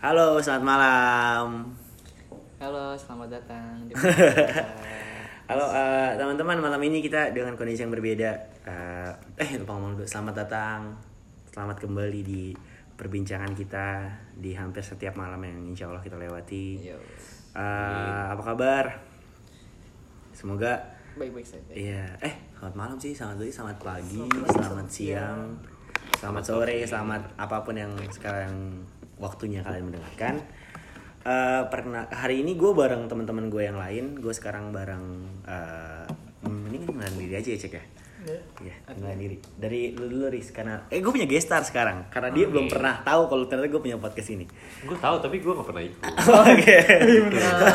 Halo, selamat malam. Halo, selamat datang. di Halo eh, teman-teman, malam ini kita dengan kondisi yang berbeda. Eh, eh lupa ngomong dulu. Selamat datang, selamat kembali di perbincangan kita di hampir setiap malam yang insya Allah kita lewati. Yo. Eh, apa kabar? Semoga Baik-baik saja. Iya, eh selamat malam sih, selamat pagi, selamat pagi, selamat siang, selamat sore, selamat apa pun yang sekarang waktunya kalian mendengarkan. Eh pernah hari ini gue bareng teman-teman gue yang lain, gue sekarang bareng eh mending kenalin diri aja ya cek ya. Iya, kenalin diri. Dari lu dulu Riz, karena eh gue punya gestar sekarang, karena dia belum pernah tahu kalau ternyata gue punya podcast ini. Gue tahu tapi gue gak pernah ikut. Oke.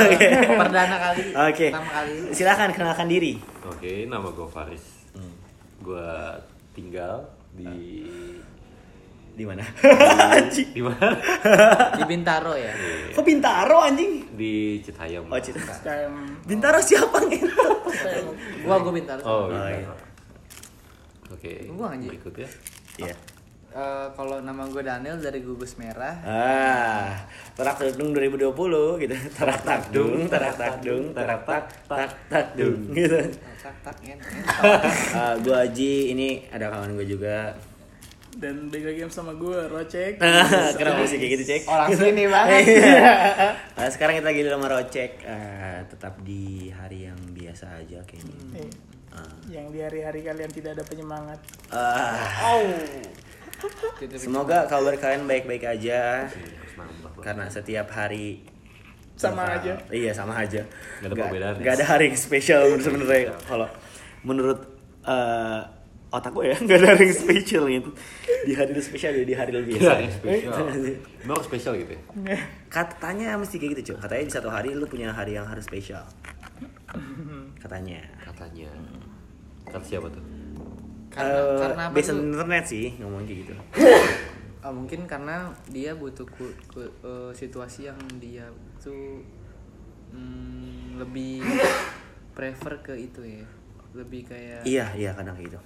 Oke. Eh, Perdana kali. Oke. Pertama kali. Silakan kenalkan diri. Oke, nama gue Faris. Gue tinggal di Di mana? di mana? Di Bintaro ya. Kok Bintaro anjing? Di Citayam. Oh, Cita. Bintaro siapa gitu? Gua gua Bintaro. Oh, Oh, iya. Oke. Gua anjing. Ikut ya. Iya. Eh, kalau nama gue Daniel dari Gugus Merah. Ah, terak takdung 2020 gitu. Terak takdung, terak takdung, terak tak tak takdung gitu. Tak tak. Ah, gua Aji, ini ada kawan gue juga. Dan balik lagi sama gue Rocek Kenapa sih kayak gitu, Cek? Orang sini banget. Iya. Ah, sekarang kita lagi di rumah Rocek. Ah, tetap di hari yang biasa aja kayaknya. Eh, Ah. yang di hari-hari kalian tidak ada penyemangat Ah, Gitu, semoga kabar kalian baik-baik aja. Karena setiap hari Sama bakal- aja. iya sama aja Nggak ada perbedaan ya? nggak ada hari yang spesial menurut sebenarnya kalau menurut eh, otak gue ya nggak ada yang spesial gitu di hari spesial ya di hari lebih biasa yang spesial. Emang harus spesial gitu ya? katanya mesti kayak gitu cuy katanya di satu hari lu punya hari yang harus spesial katanya Katanya. Kata siapa tuh? Karena, Eh, karena apa based internet sih ngomong kayak gitu Oh, mungkin karena dia butuh ku, ku- eh, situasi yang dia tuh mm, lebih prefer ke itu ya. Lebih kayak iya iya kadang kayak gitu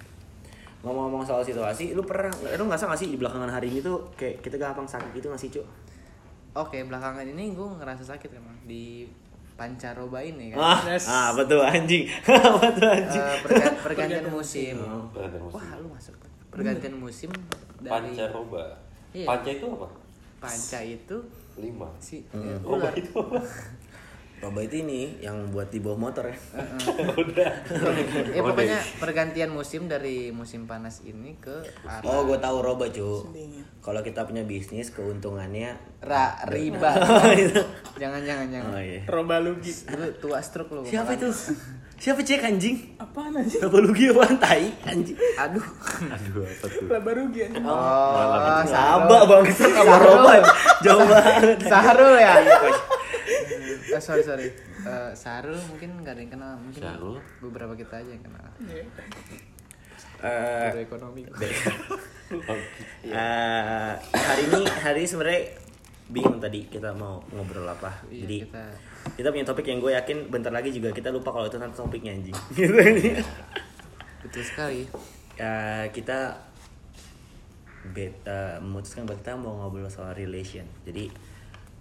ngomong-ngomong soal situasi lu pernah lu nggak nggak sih di belakangan hari ini tuh kayak kita gampang sakit gitu nggak sih cuy Oke, belakangan ini gue ngerasa sakit emang di pancaroba ini kan. Ah, Yes. ah betul anjing. betul anjing. Eh, perga- pergantian musim. Musim. Wah, lu masuk. Pergantian musim dari Pancaroba. Iya. Panca itu apa? panca itu Lima. si Hmm. eh, ular. itu apa? Roba itu ini yang buat di bawah motor ya. ya pokoknya pergantian musim dari musim panas ini ke arah Oh, gue tahu roba, cu. Dingin. Kalau kita punya bisnis keuntungannya ra riba. Oh, itu. jangan jangan jangan. Oh iya. Roba Lugi Lu tua stroke lu. Siapa itu? Siapa cek anjing? apaan aja Roba lugi apaan tai anjing? Aduh. Aduh, apa tuh? Roba Rugi aja Oh, Saba bang, sama roba jauh banget. Sahrul ya? Iya. Eh, sorry sorry. Eh, Sahrul mungkin gak ada yang kenal, mungkin Sahrul? beberapa kita aja yang kenal. Iya. Eh, Guru ekonomi. eh, hari ini hari ini sebenarnya bingung tadi kita mau ngobrol apa. Iya, Jadi kita kita punya topik yang gue yakin bentar lagi juga kita lupa kalau itu nanti topiknya anjing. betul sekali. Ya, kita bet, eh, memutuskan bahwa kita mau ngobrol soal relation. Jadi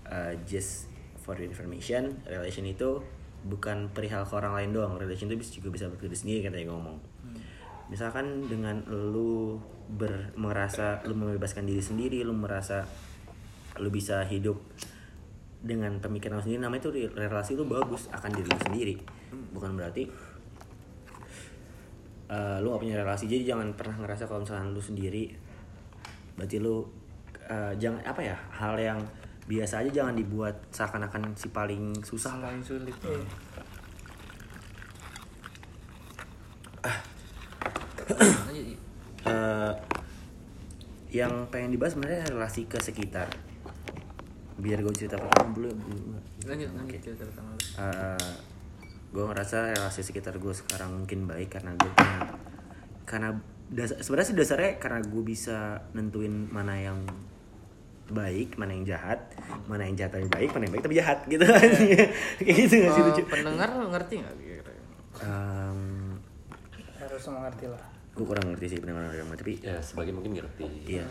eh, just for your information, relation itu bukan perihal ke orang lain doang. Relation itu bisa juga bisa ke diri sendiri katanya ngomong. Misalkan dengan lu ber, merasa lu membebaskan diri sendiri, lu merasa lu bisa hidup dengan pemikiran lu sendiri, namanya itu re- relasi lu bagus akan diri lu sendiri. Bukan berarti eh, lu gak punya relasi jadi jangan pernah ngerasa kalau misalkan lu sendiri berarti lu eh, jangan apa ya hal yang biasa aja jangan dibuat seakan-akan si paling susah lah Paling sulit. Ji. Eh, yang pengen dibahas sebenarnya relasi ke sekitar biar gue cerita pertama dulu ya, lanjut lanjut cerita pertama lu. gue ngerasa relasi sekitar gue sekarang mungkin baik karena gue punya karena dasar, sebenarnya sih dasarnya karena gue bisa nentuin mana yang baik mana yang jahat mana yang jahat tapi baik mana yang baik tapi jahat gitu. Kayak gitu nggak sih Eh, lucu. pendengar ngerti nggak kira-kira? Em, harus mengerti lah. gue kurang ngerti sih pendengar orang tapi Ya, sebagian mungkin ngerti. iya.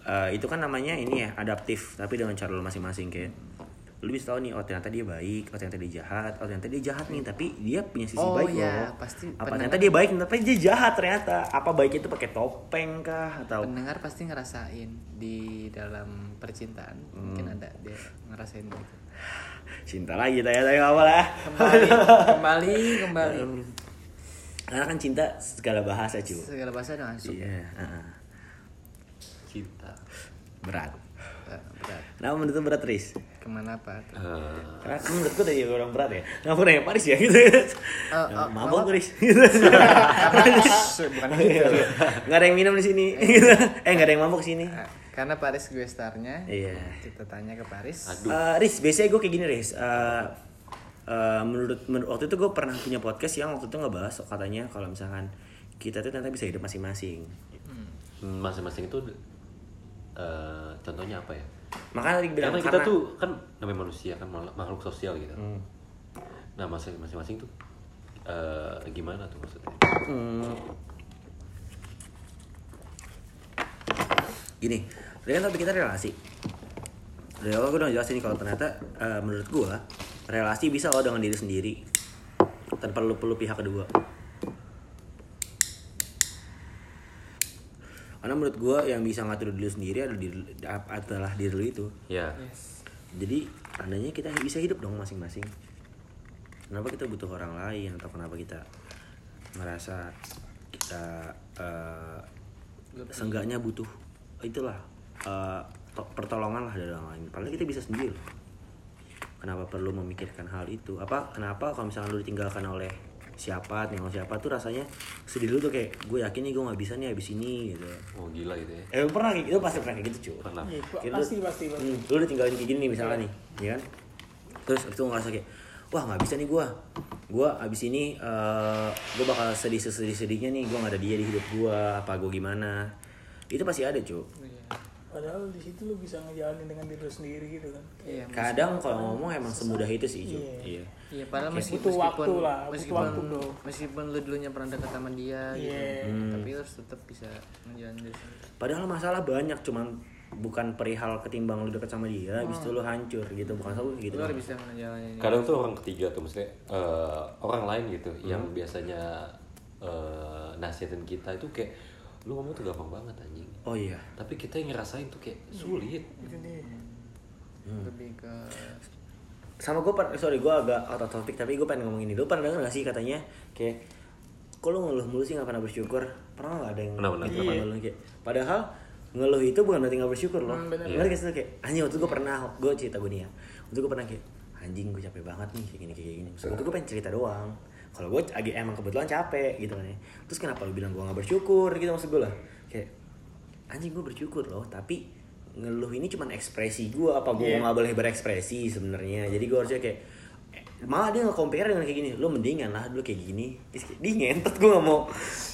Eh, itu kan namanya ini ya adaptif tapi dengan cara lu masing-masing kayak lu bisa tahu nih oh ternyata dia baik oh ternyata dia jahat oh ternyata dia jahat nih tapi dia punya sisi Oh, baik iya, loh. pasti apa pendengar- ternyata dia baik tapi dia jahat ternyata? Apa baik itu pakai topeng kah atau? Pendengar pasti ngerasain di dalam percintaan mungkin ada dia ngerasain gitu. Cinta lagi tanya tanya apa lah. Kembali kembali kembali. Karena kan cinta segala bahasa cuy segala bahasa udah masuk. Iya heeh. Cinta. berat. Berat. Kenapa menurut berat Riz? Ke mana apa tuh? Eh, Karena kan menurut gue tadi orang berat ya. Nggak pernah yang Paris ya gitu. Eh, Mabok mabok. Riz gitu bukan gitu Nggak ada yang minum di sini. Gitu. Eh nggak ada yang mabok sini. Karena Paris gue starnya Iya. kita tanya ke Paris. Aduh. Eh, Riz, biasanya gue kayak gini Riz. Eh, eh, menurut, menurut waktu itu gue pernah punya podcast yang waktu itu ngebahas katanya kalau misalkan kita tuh ternyata bisa hidup masing-masing. Hmm, masing-masing itu eh, contohnya apa ya? Makanya tadi bilang Karena kita tuh kan namanya manusia kan makhluk sosial gitu. Hmm. Nah masing- masing-masing tuh eh, gimana tuh maksudnya? Hmm. Gini, tadi kan topik kita relasi. Dari awal gue udah jelasin kalau ternyata eh, menurut gue relasi bisa lo dengan diri sendiri tanpa lu perlu pihak kedua. Karena menurut gue yang bisa ngatur diri lu sendiri adalah diri, adalah diri lu itu. Ya. yes Jadi tandanya kita bisa hidup dong masing-masing. Kenapa kita butuh orang lain atau kenapa kita merasa kita eh, seenggaknya butuh itulah to- pertolongan lah dari orang lain. Padahal kita bisa sendiri. Kenapa perlu memikirkan hal itu? Apa kenapa kalau misalnya lu ditinggalkan oleh siapa, tinggal siapa tuh rasanya sedih lu tuh kayak gue yakin nih gue nggak bisa nih abis ini gitu. Oh gila gitu ya. Eh lu pernah kayak gitu, pasti pernah kayak gitu cuy. Pernah. Iya, Kayak pasti pasti pasti. Hmm, lu udah tinggalin kayak gini nih misalnya nih, ya kan? Terus abis itu ngerasa kayak, wah nggak bisa nih gua, gua abis ini eh gua bakal sedih sedih sedihnya nih, gua nggak ada dia di hidup gua, apa gua gimana? Itu pasti ada cuy. Iya. Padahal di situ lu bisa ngejalanin dengan diri lu sendiri gitu kan. iya Kadang kalau ngomong emang semudah itu sih cuy. Iya. Iya. Iya, padahal meski, butuh meskipun waktu lah, butuh meskipun waktu, bro. meskipun lu dulunya pernah dekat sama dia Iya. gitu, Hmm. tapi lu harus tetap bisa ngejalanin diri sendiri. Padahal masalah banyak, cuman bukan perihal ketimbang lu deket sama dia, abis itu lu hancur gitu, bukan selalu kayak gitu. Lu bisa ngejalanin. Kadang tuh orang ketiga tuh maksudnya eh, orang lain gitu yang biasanya eh, nasihatin kita itu kayak lu ngomong tuh gampang banget anjing. Oh iya. Tapi kita yang ngerasain tuh kayak sulit. Itu dia. lebih ke sama gue sorry gue agak out of topic tapi gue pengen ngomong ini lu pernah denger gak sih katanya kayak kok lu ngeluh mulu sih gak pernah bersyukur pernah gak ada yang Pernah, pernah. gitu Iya. ngeluh kayak padahal ngeluh itu bukan berarti gak bersyukur loh Hmm, bener. Ngerti lu kayak anjing waktu itu gue pernah gue cerita gue nih ya waktu itu gue pernah kayak anjing gue capek banget nih kayak gini kayak gini gue gue pengen cerita doang kalau gue lagi emang kebetulan capek gitu kan ya. Terus kenapa lu bilang gue gak bersyukur gitu maksud gue lah. Kayak anjing gue bersyukur loh tapi ngeluh ini cuman ekspresi gue apa gue nggak boleh berekspresi sebenarnya? Jadi gue harusnya kayak malah dia nge-compare dengan kayak gini lu mendingan lah dulu kayak gini Terus kayak, di ngentot gue gak mau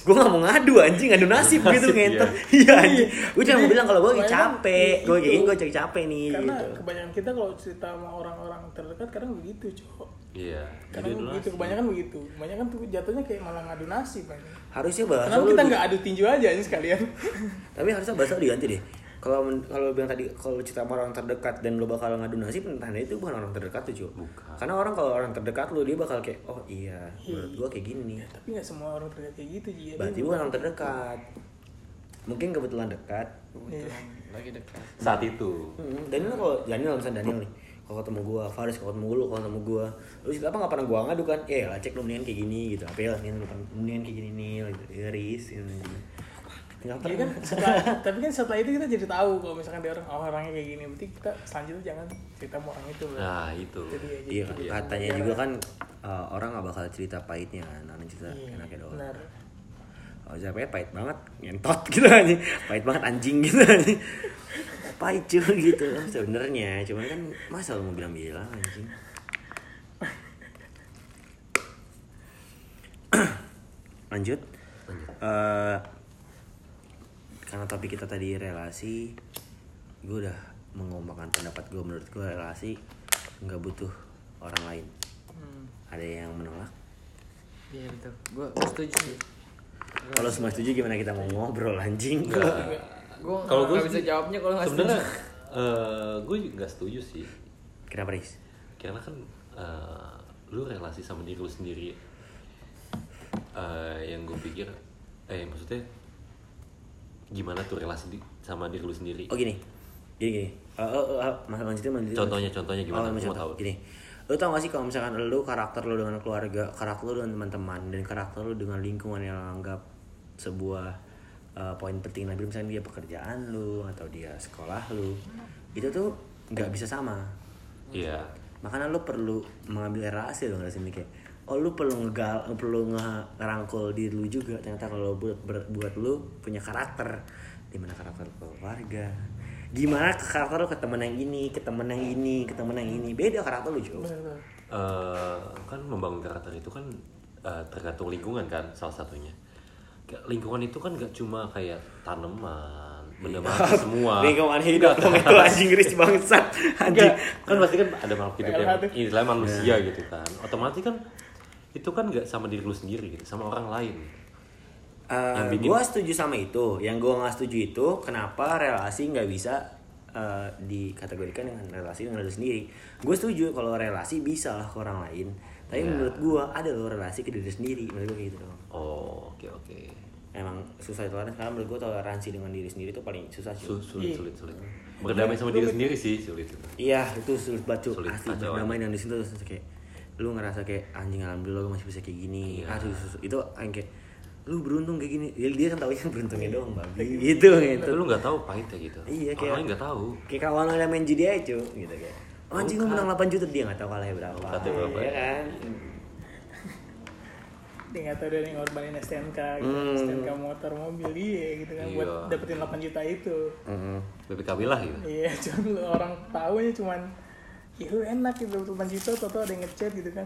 gue gak mau ngadu anjing ngadu nasib gitu Nasib, ngentot iya anjing gue cuma mau bilang kalau gue capek gue kayak gini gue cari capek nih Karena gitu kebanyakan kita kalau cerita sama orang-orang terdekat kadang begitu, cowok. Iya. Kadang Jadi begitu, kebanyakan begitu. Kebanyakan tuh jatuhnya kayak malah ngadu nasib aja. harusnya bahasa Kenapa kita di- nggak adu tinju aja ini sekalian? tapi harusnya bahasa diganti deh kalau kalau bilang tadi kalau cerita sama orang terdekat dan lu bakal ngadu nasib tanda itu bukan orang terdekat tuh cuy Bukan. karena orang kalau orang terdekat lu dia bakal kayak oh iya menurut gue kayak gini nih Tapi nggak semua orang terdekat kayak gitu, Ji. Ada berarti bukan orang terdekat mungkin kebetulan dekat Iya. lagi dekat. saat itu. Hmm, Daniel kalau Daniel misalnya Daniel nih kalau ketemu gua, Faris kalau ketemu lu, kalau ketemu gua, lu cerita apa nggak pernah gua ngadu kan? Eh, lah cek lu mendingan kayak gini gitu. Apa ya, mendingan kayak gini nih, gitu. Iris, gitu. Nggak Iya pernah. kan, setelah, tapi kan setelah itu kita jadi tahu kalau misalkan dia orang oh, orangnya kayak gini, berarti kita selanjutnya jangan cerita sama orang itu. bro. Nah itu. Jadi ya Iya, gitu. katanya juga kan uh, orang nggak bakal cerita pahitnya kan, orang cerita Iya, enaknya doang. benar. Oh, siapa pahit banget, ngentot gitu aja. Pahit banget anjing gitu aja. Pahit cuy gitu sebenarnya, cuman kan masa lu mau bilang-bilang anjing. Lanjut. Eh, karena topik kita tadi relasi, gue udah mengomongkan pendapat gue menurut gue relasi nggak butuh orang lain. Hmm, Ada yang menolak? iya betul. Gua, gua setuju sih. Kalau semua setuju gimana kita mau ngobrol anjing? Gue Kalau gua nggak bisa jawabnya kalau nggak sebenarnya setuju. eh gue juga nggak setuju sih Kenapa Riz? karena kan eh, lu relasi sama diri lu sendiri Eh, yang gue pikir eh maksudnya gimana tuh relasi di, sama diri lu sendiri Oh gini, gini gini. Uh, uh, uh, mas lanjutin lanjutin. Contohnya- contohnya gimana? Oh, mau contoh. tahu. Gini, lu tau gak sih kalau misalkan lu karakter lu dengan keluarga, karakter lu dengan teman-teman, dan karakter lu dengan lingkungan yang anggap sebuah uh, poin penting lah, misalnya dia pekerjaan lu atau dia sekolah lu, itu tuh nggak bisa sama. iya Makanya lu perlu mengambil relasi dong dari sini kayak oh lu perlu ngegal perlu nge- ngerangkul diri lu juga. Ternyata kalau buat ber- buat lu punya karakter. Di mana karakter lu ke keluarga? Gimana ke karakter lu ke temen yang ini ke temen yang ini ke temen yang ini? Beda karakter lu juga Bener-bener. Eh, kan membangun karakter itu kan eh, tergantung lingkungan kan salah satunya. Lingkungan itu kan gak cuma kayak tanaman benda mati semua. Lingkungan hidup dong itu anjing Riz bangsat. Anjing. Kan pasti kan ada makhluk hidup yang istilahnya manusia gitu kan. Otomatis kan itu kan gak sama diri lu sendiri gitu sama orang lain. Yang bikin- gue setuju sama itu. Yang gue nggak setuju itu kenapa relasi nggak bisa eh, dikategorikan dengan relasi dengan diri sendiri? Gue setuju kalau relasi bisa lah ke orang lain. Tapi Ya. menurut gue ada loh relasi ke diri sendiri menurut gue gitu. Dong oh oke oke. Emang susah toleransi karena menurut gue toleransi dengan diri sendiri itu paling susah sih. Su- sulit Iya. sulit sulit. Berdamai sama diri sendiri sih sulit itu. Iya itu sulit banget cuy Sulit, asli berdamai dengan diri sendiri kayak lu ngerasa kayak anjing alhamdulillah gue masih bisa kayak gini Iya. aduh itu yang kayak lu beruntung kayak gini ya, dia kan taunya beruntungnya doang babi gitu gitu tapi lu nggak tahu pahitnya gitu Iya, orang kayak- lain nggak tahu kayak kawan yang main judi aja cuy gitu kayak oh, anjing Bukan. menang 8 juta dia nggak tahu kalahnya berapa Katanya berapa. ya kan dia nggak tahu dia yang ngorbanin STNK gitu. Hmm. STNK motor mobil dia gitu kan buat Iya. dapetin 8 juta itu Mm-mm. BPKB lah gitu iya cuman lu orang tahunya cuman ya lu enak gitu 8 juta atau ada yang ngechat gitu kan.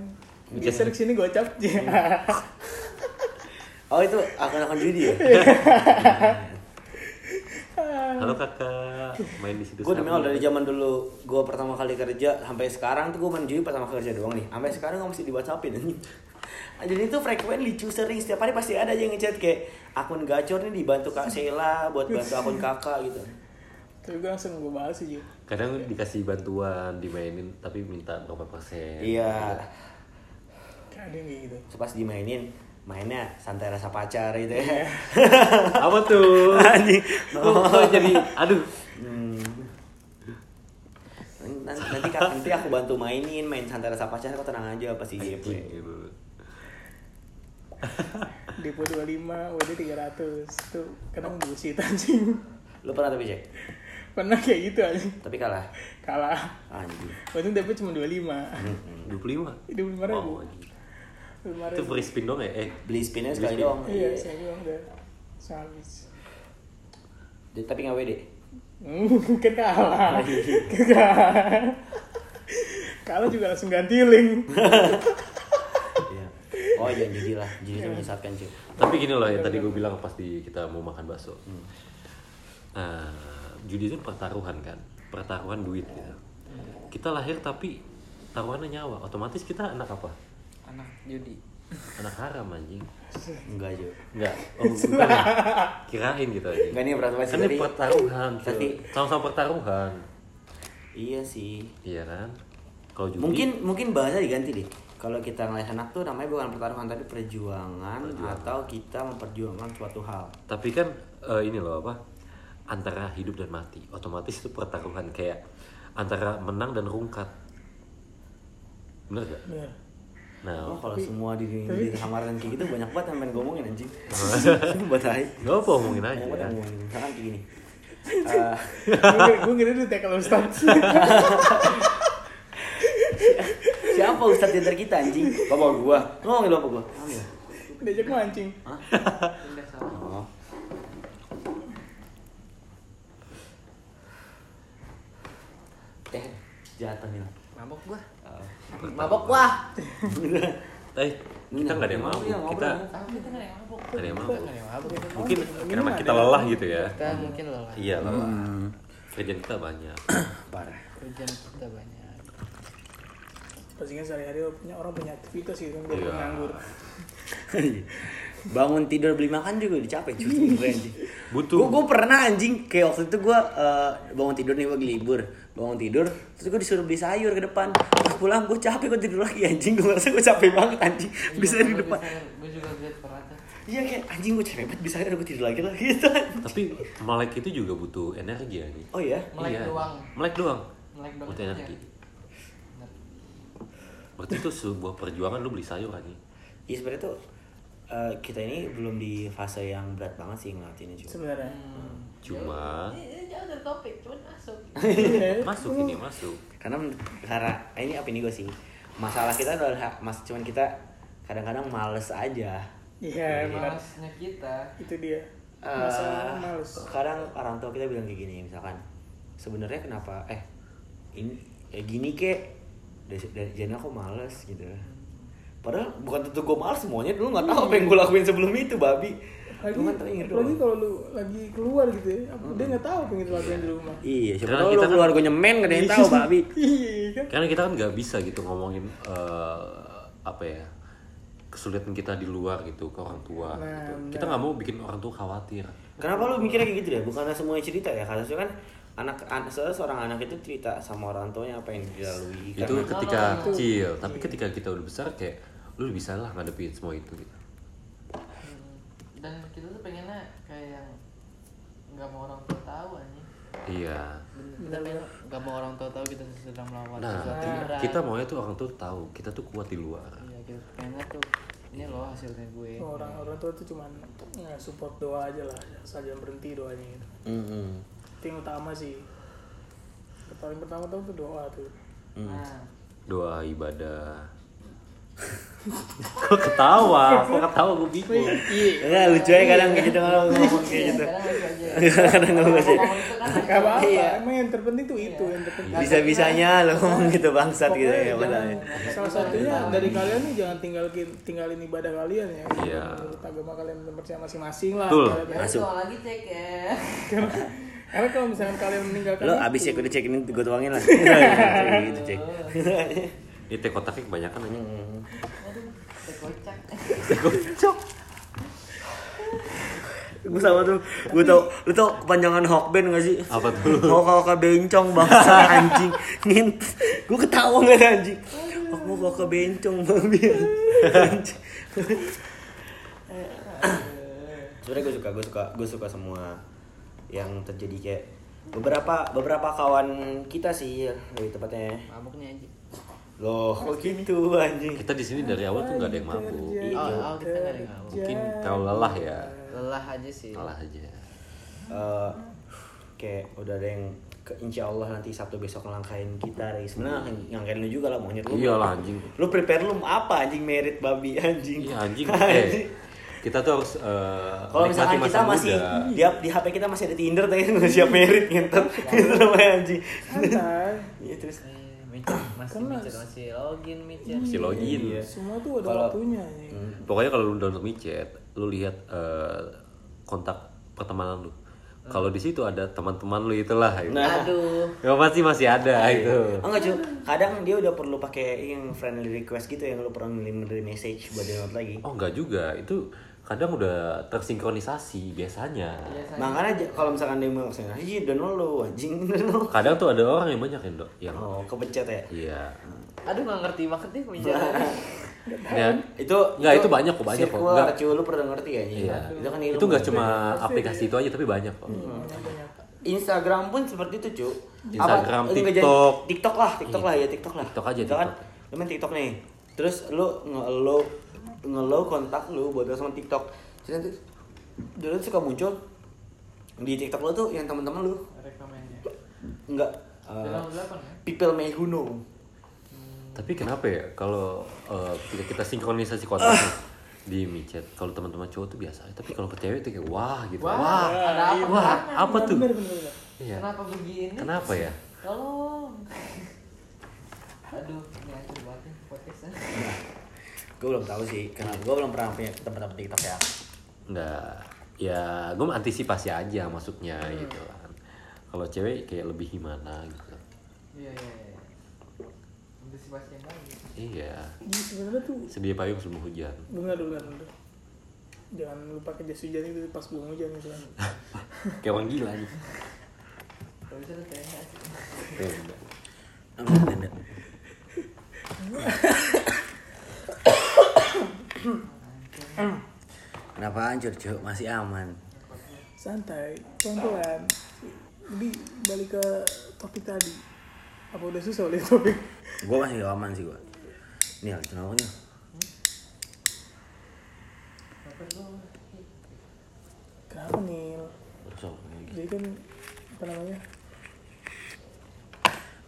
Geser ke sini gocap oh itu akun-akun judi ya? Halo kakak. Main di situ gue demi dari zaman dulu. Gue pertama kali kerja sampai sekarang tuh gue main judi pertama kali kerja doang nih. Sampai sekarang gue mesti di whatsappin anjing. Jadi itu frekuensi lucu sering. Setiap hari pasti ada aja yang ngechat kayak akun gacor nih dibantu kak Sheila buat bantu akun kakak gitu. Tapi gue langsung gue bahas sih. Kadang dikasih bantuan dimainin tapi minta berapa persen. Iya. Kayak gitu. Pas dimainin mainnya santai rasa pacar gitu ya. Apa tuh? Anjing. Oh, jadi aduh. Hmm. Nanti, nanti, Kak, nanti aku bantu mainin, main santai rasa pacar, kau tenang aja pasti. Gitu. Depo 25, WD 300 Tuh kadang bullshit anjing? Lu pernah tapi cek? Pernah kayak gitu anjing Tapi kalah. Kalah. Anjing. Untung DP cuma 25 dua puluh lima? 25 ribu. Oh, anjing. 25 itu free spin dong ya? Eh Beli spinnya sekali spin. doang. Iya saya bilang udah. Habis Dia- Tapi nggak WD. Hmm, kan kalah Kalah Kalah juga langsung ganti link. Iya. Oh iya jadi lah, jadi itu menyesatkan cuy. tapi gini loh yang tadi gue bilang pas di kita mau makan bakso. Nah judi itu pertaruhan kan? Pertaruhan duit gitu kita lahir tapi taruhannya nyawa. Otomatis kita anak apa? Anak judi. Anak haram anjing. Enggak cuy. enggak. Oh bukan ya kirain gitu aja. Enggak nih berat banget sih kan ini pertaruhan. Tadi- sama-sama pertaruhan. Iya sih. iya kan? Kalau judi Mungkin mungkin bahasa diganti deh. Kalau kita ngeliat anak tuh namanya bukan pertarungan tapi perjuangan, Perjuangan. atau kita memperjuangkan suatu hal. tapi kan eh, ini loh apa antara hidup dan mati otomatis itu pertaruhan kayak antara menang dan rungkat bener gak? Bener nah Oh, kalau Tapi- semua di, di tapi- samaran kayak gitu banyak banget yang pengen ngomongin anjing. Buat hai. nggak apa ngomongin aja ya. yang ngomongin. Misalkan kayak gini. Eh, Gue kira dia tackle Ustaz siapa ustadz di antara kita anjing? Bapak gua. Ngomongin bapak gua. Ngomongin. Diajak mancing salah Oh. Eh, jatuh nih. mabok gua. Oh. mabok wah eh kita nggak ada yang mau Iya, kita nggak ada yang mau nggak ada yang mabok mungkin karena kita lelah gitu ya. Kita mungkin lelah. Iya lelah. Kerjaan kita banyak. Parah. kerjaan kita banyak. Pasti kan sehari-hari punya orang punya aktivitas gitu kan Iya. nganggur. Bangun tidur beli makan juga udah capek. Cuy anjing. Butuh. gue gue pernah anjing. Kayak waktu itu gue eh, bangun tidur nih gue lagi libur bangun tidur terus gue disuruh beli sayur ke depan pas pulang gue capek gue tidur lagi anjing gue ngerasa gue capek banget anjing bisa di depan gue juga lihat pernah tuh iya kayak anjing gue capek banget bisa gue tidur lagi lah gitu Tapi melek itu juga butuh energi ya. Nih. oh iya Melek Iya. doang. Melek doang. Melek doang Butuh energi. Berarti itu sebuah perjuangan lu beli sayur aja. iya sebenarnya tuh eh, kita ini belum di fase yang berat banget sih ngelatinnya juga. Sebenarnya. Cuma ini jauh dari topik cuman masuk. Masuk ini masuk. karena karena ini apa ini gue sih. Masalah kita adalah mas cuman kita kadang-kadang males aja. Iya benar malasnya kita. Itu dia. Eh, masalah males. kadang orang tua kita bilang kayak gini misalkan sebenarnya kenapa? Eh ini eh, gini kek. Dari dari jadi aku males gitu padahal bukan tentu gue males semuanya dulu nggak tahu apa yang gue lakuin sebelum itu babi. Lagi Lu lagi doang. kalau lu lagi keluar gitu ya dia nggak tahu pengen lakuin di rumah. Iya siapa Karena tahu kita lu kan- keluar gue nyemen gak ada yang tahu babi. iya kan? Karena kita kan nggak bisa gitu ngomongin eh, apa ya kesulitan kita di luar gitu ke orang tua. Nah, gitu. Kita nggak mau bikin orang tua khawatir. kenapa lu mikirnya kayak gitu deh? Bukannya semuanya cerita ya? Karena kan anak soalnya seorang anak itu cerita sama orang tuanya apa yang dilalui. Itu ketika kecil, tapi ketika kita udah besar kayak lu bisa lah ngadepin semua itu gitu. Hmm, dan kita tuh pengennya kayak yang nggak mau orang tua tahu anjing Iya. kita pengen nggak mau orang tua tahu kita sedang melawan Nah, sesuatu ki- berat. kita maunya tuh orang tua tahu kita tuh kuat di luar. iya kita pengennya tuh ini loh hasilnya gue orang orang tua tuh cuman ya, support doa aja lah saja berhenti doanya gitu Mm-mm. itu yang utama sih yang paling pertama tuh tuh doa tuh nah Doa ibadah. Kok ketawa? Kok ketawa gue bingung. Enggak lucu aja kadang kayak gitu kalau ngomong kayak gitu. kadang aja Kadang ngomong Kalau sih. ngomong itu kan gak apa apa Iya. emang yang terpenting tuh itu yang terpenting Bisa-bisanya lo ngomong gitu bangsat gitu ya padahal. salah satunya dari kalian nih jangan tinggalin tinggalin ibadah kalian ya Iya. agama kalian percaya masing-masing lah Betul. Ya Masuk. lagi cek ya karena kalau misalkan kalian meninggalkan Lo itu, abis cek udah cek ini gue tuangin lah. Cek gitu cek. Ini teh kotaknya kebanyakan aja. Gue sama tuh, gue tau, lu tau kepanjangan Hawkband gak sih? Apa tuh? Hawk bencong bangsa anjing. Ngint Gue ketawa gak ada anjing. Aku Hawk bencong babi anjing. Sebenernya gue suka, gue suka, gue suka semua yang terjadi kayak beberapa beberapa kawan kita sih lebih tepatnya. Mabuknya aja loh kok gitu anjing Kita di sini dari awal tuh nggak ada yang mabuk. Iya. oh, oh kita nggak ada yang mabuk Mungkin kalau lelah ya, lelah aja sih lelah aja. Eh, kayak udah ada yang ke insya Allah nanti Sabtu besok ngelangkain kita Ray. sebenarnya ngangkain lu juga lah monyet lu Iya lah, anjing. lu prepare lu apa anjing merit babi anjing Iya anjing. Eh, kita tuh harus eh, kalau misalkan kita masa masih di, di HP kita masih ada Tinder tapi nggak siap merit ngentot itu namanya anjing santai iya terus Eh, masih micet masih login micet Masih login. Iya. semua tuh ada Kalau- waktunya nih Hmm. Pokoknya kalau lu download micet, lu lihat eh, kontak pertemanan lu. Kalau di situ ada teman-teman lu itulah. Gitu. Nah. aduh Ya pasti masih ada itu. Oh enggak cuy, kadang dia udah perlu pakai yang friendly request gitu yang lu pernah ngirim message buat download lagi. Oh enggak juga, itu kadang udah tersinkronisasi biasanya. biasanya Makanya kalau misalkan dia mau ke sana, iya download lu anjing. Kadang tuh ada orang yang banyak yang, do- yang Oh, kepencet ya. iya. aduh nggak ngerti banget nih pembicaraan Ya, itu Enggak, itu banyak kok, banyak kok. Enggak. cuy, lu pernah ngerti ya? iya. Itu kan ilmu. Itu enggak cuma aplikasi itu aja tapi banyak kok. Instagram pun seperti itu, cu. Instagram, Apa, TikTok. TikTok lah, TikTok lah ya, TikTok lah. TikTok aja, TikTok. Lu main TikTok nih. Terus lu nge-lo nge-lo kontak lu buat sama TikTok. Terus nanti dulu suka muncul di TikTok lu tuh yang teman-teman lu rekomennya enggak uh, ya people may who know. Tapi kenapa ya kalau ketika kita sinkronisasi kontak nih di micet, kalau teman-teman cowok tuh biasa, tapi kalau ke cewek tuh kayak wah gitu. wah, Wah, ada apa wah, apa tuh? bener bener bener Iya. kenapa begini Kenapa ya? tolong aduh ini hancur banget nih podcastnya Gue belum tahu sih, karena gue belum pernah punya teman-teman TikTok ya. Enggak. Ya, gue antisipasi aja maksudnya Hmm. gitu kan. Kalau cewek kayak lebih gimana gitu. iya iya iya antisipasi yang lain Iya. Ini sebenarnya tuh Sedia payung sebelum hujan. bener bener bener jangan lupa pakai jas hujan itu pas belum hujan gitu kan kayak orang gila nih Kalau bisa tuh tenda sih. Tenda. Kenapa hancur cuk? Masih aman. santai pelan pelan jadi balik ke topik tadi apa udah susah oleh topik Gue masih aman sih gue. Nih, kenapa nih? kenapa nih jadi kan apa namanya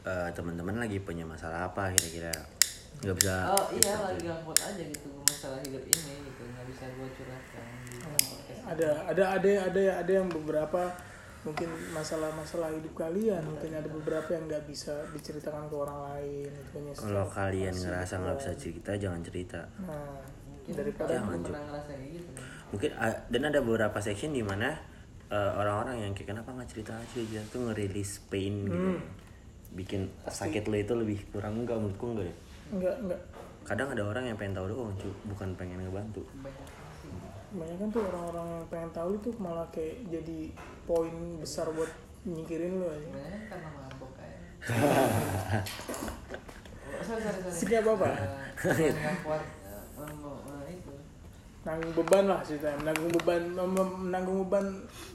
Eh, teman-teman lagi punya masalah apa kira-kira? Nggak bisa. Oh iya lagi upload aja gitu masalah hidup ini gitu nggak bisa gue curhatkan di podcast. ada ada ada ada ada yang beberapa mungkin masalah-masalah hidup kalian mungkin ada beberapa yang nggak bisa diceritakan ke orang lain itu hanya Kalau kalian ngerasa nggak bisa cerita, jangan cerita. nah Mungkin daripada Jangan, gitu? Mungkin dan ada beberapa section di mana eh, orang-orang yang kayak kenapa nggak cerita aja dia tuh ngerilis pain gitu. Bikin sakit lo itu lebih kurang enggak menurutku enggak ya. Enggak enggak Kadang ada orang yang pengen tahu doang, cu, bukan pengen ngebantu. banyak banyak kan tuh orang-orang yang pengen tahu itu malah kayak jadi poin besar buat nyingkirin lu aja kan karena mabok kayak Oh, sorry sorry sorry apa-apa? Eh, nggak kuat mem- itu nanggung beban lah ceritanya menanggung beban menanggung beban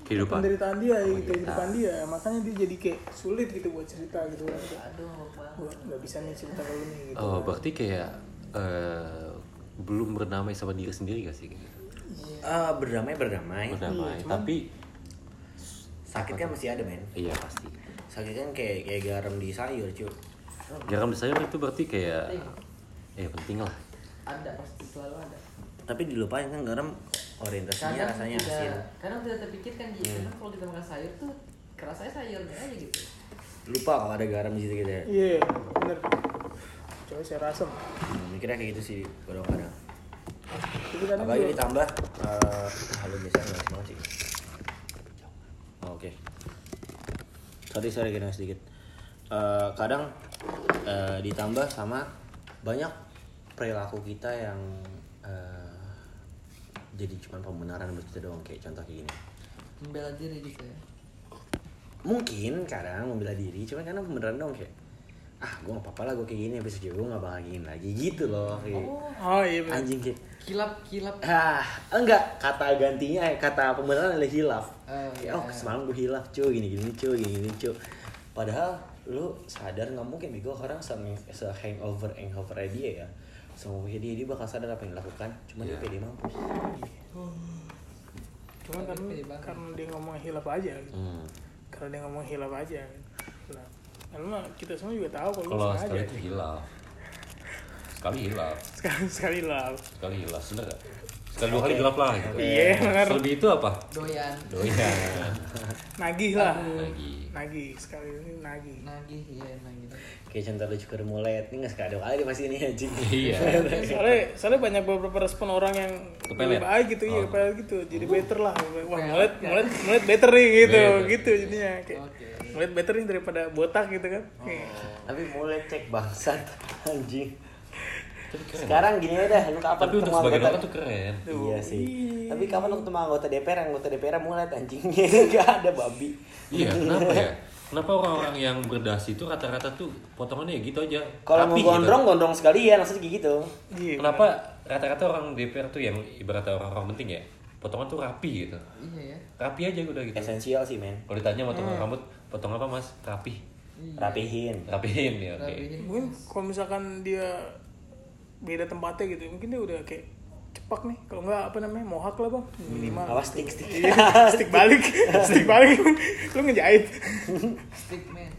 Kehidupan. penderitaan dia Oh, gitu kehidupan dia makanya dia jadi kayak sulit gitu buat cerita gitu kan aduh nggak bisa nih cerita ke lu nih gitu Oh, berarti kayak eh, belum berdamai sama diri sendiri gak sih? Ah, berdamai berdamai. Berdamai, tapi Sakit kan masih ada men. iya pasti. Sakit kan kayak kayak garam di sayur cu. Garam sayur itu berarti kayak eh penting lah. ada pasti selalu ada Tapi dilupain kan garam orientasinya rasanya tidak, asin. kadang tidak terpikirkan gitu karena kalau kita makan sayur tuh kerasanya sayurnya aja gitu Lupa kalau ada garam di situ gitu ya. iya bener coba saya rasem Hmm, mikirnya kayak gitu sih kadang-kadang. Apalagi juga- ditambah eh halo biasa nggak semua sih. Oh, Oke. Sorry sorry gini sedikit. Eh, kadang eh, ditambah sama banyak perilaku kita yang jadi cuma pembenaran buat kita doang kayak contoh kayak gini. membela diri gitu ya Mungkin kadang membela diri, cuma kadang beneran dong kayak ah gue gak apa-apa lah gue kayak gini habis itu gue gak bakal gini lagi gitu loh kayak oh iya bener anjing kayak kilap kilap Ah, enggak, kata gantinya eh, kata pembenaran adalah hilaf. Oh, Ya, oh, iya. semalam gue hilaf, cuy, gini gini cuy, gini gini cuy. Padahal lu sadar nggak mungkin bego orang se, se hangover hangover dia ya. Semua dia dia bakal sadar apa yang dilakukan, cuma dia Iya. pede mampus. cuma kan Pede banget. karena dia ngomong hilaf aja gitu. Hmm. karena dia ngomong hilaf aja gitu. nah lalu mah kita semua juga tahu kalau Kalau lu sekali sengaja itu hilaf. Sekali hilaf, sekali sekali lah sekali hilaf, bener gak? Sekali dua kali gelap lah gitu. Iya, bener. Selebih itu apa? doyan Doyan. nagih lah Lagi. nagih sekali ini nagih nagih iya nagih Kayak contoh lu cukur mulet, ini nggak sekali dua kali pasti ini anjing. Iya. soalnya soalnya banyak beberapa respon orang yang Kepelet? lebih baik gitu iya Oh. kepelet gitu jadi better lah wah mulet ya. mulet mulet better nih gitu Better. gitu jadinya kayak Oke. mulet better nih daripada botak gitu kan Kayak, Tapi mulet cek bangsat anjing. Tapi. Sekarang gini aja dah, lu kapan Tapi untuk ketemu anggota- orang tuh keren. Iya sih. Tapi kapan lu ketemu anggota DPR, anggota DPR mulet anjing. Gak ada babi. Iya, kenapa ya? Kenapa orang-orang yang berdasi itu rata-rata tuh potongannya ya gitu aja. Kalau mau Rapi gondrong, gitu. gondrong sekalian, maksudnya kayak gitu. iya Kenapa rata-rata orang DPR tuh yang ibaratnya orang-orang penting ya, potongan tuh rapi gitu. iya ya Rapi aja udah gitu. Esensial sih, men. Kalau ditanya potong rambut, potong apa mas? Rapi. Rapihin. Rapihin ya, oke. Rapihin. mungkin kalau misalkan dia beda tempatnya gitu mungkin dia udah kayak cepak nih. Kalau nggak apa namanya mohak lah bang. Minimal. Awas stick stick. iya stick balik. Stick balik. Lu ngejahit. Stick man.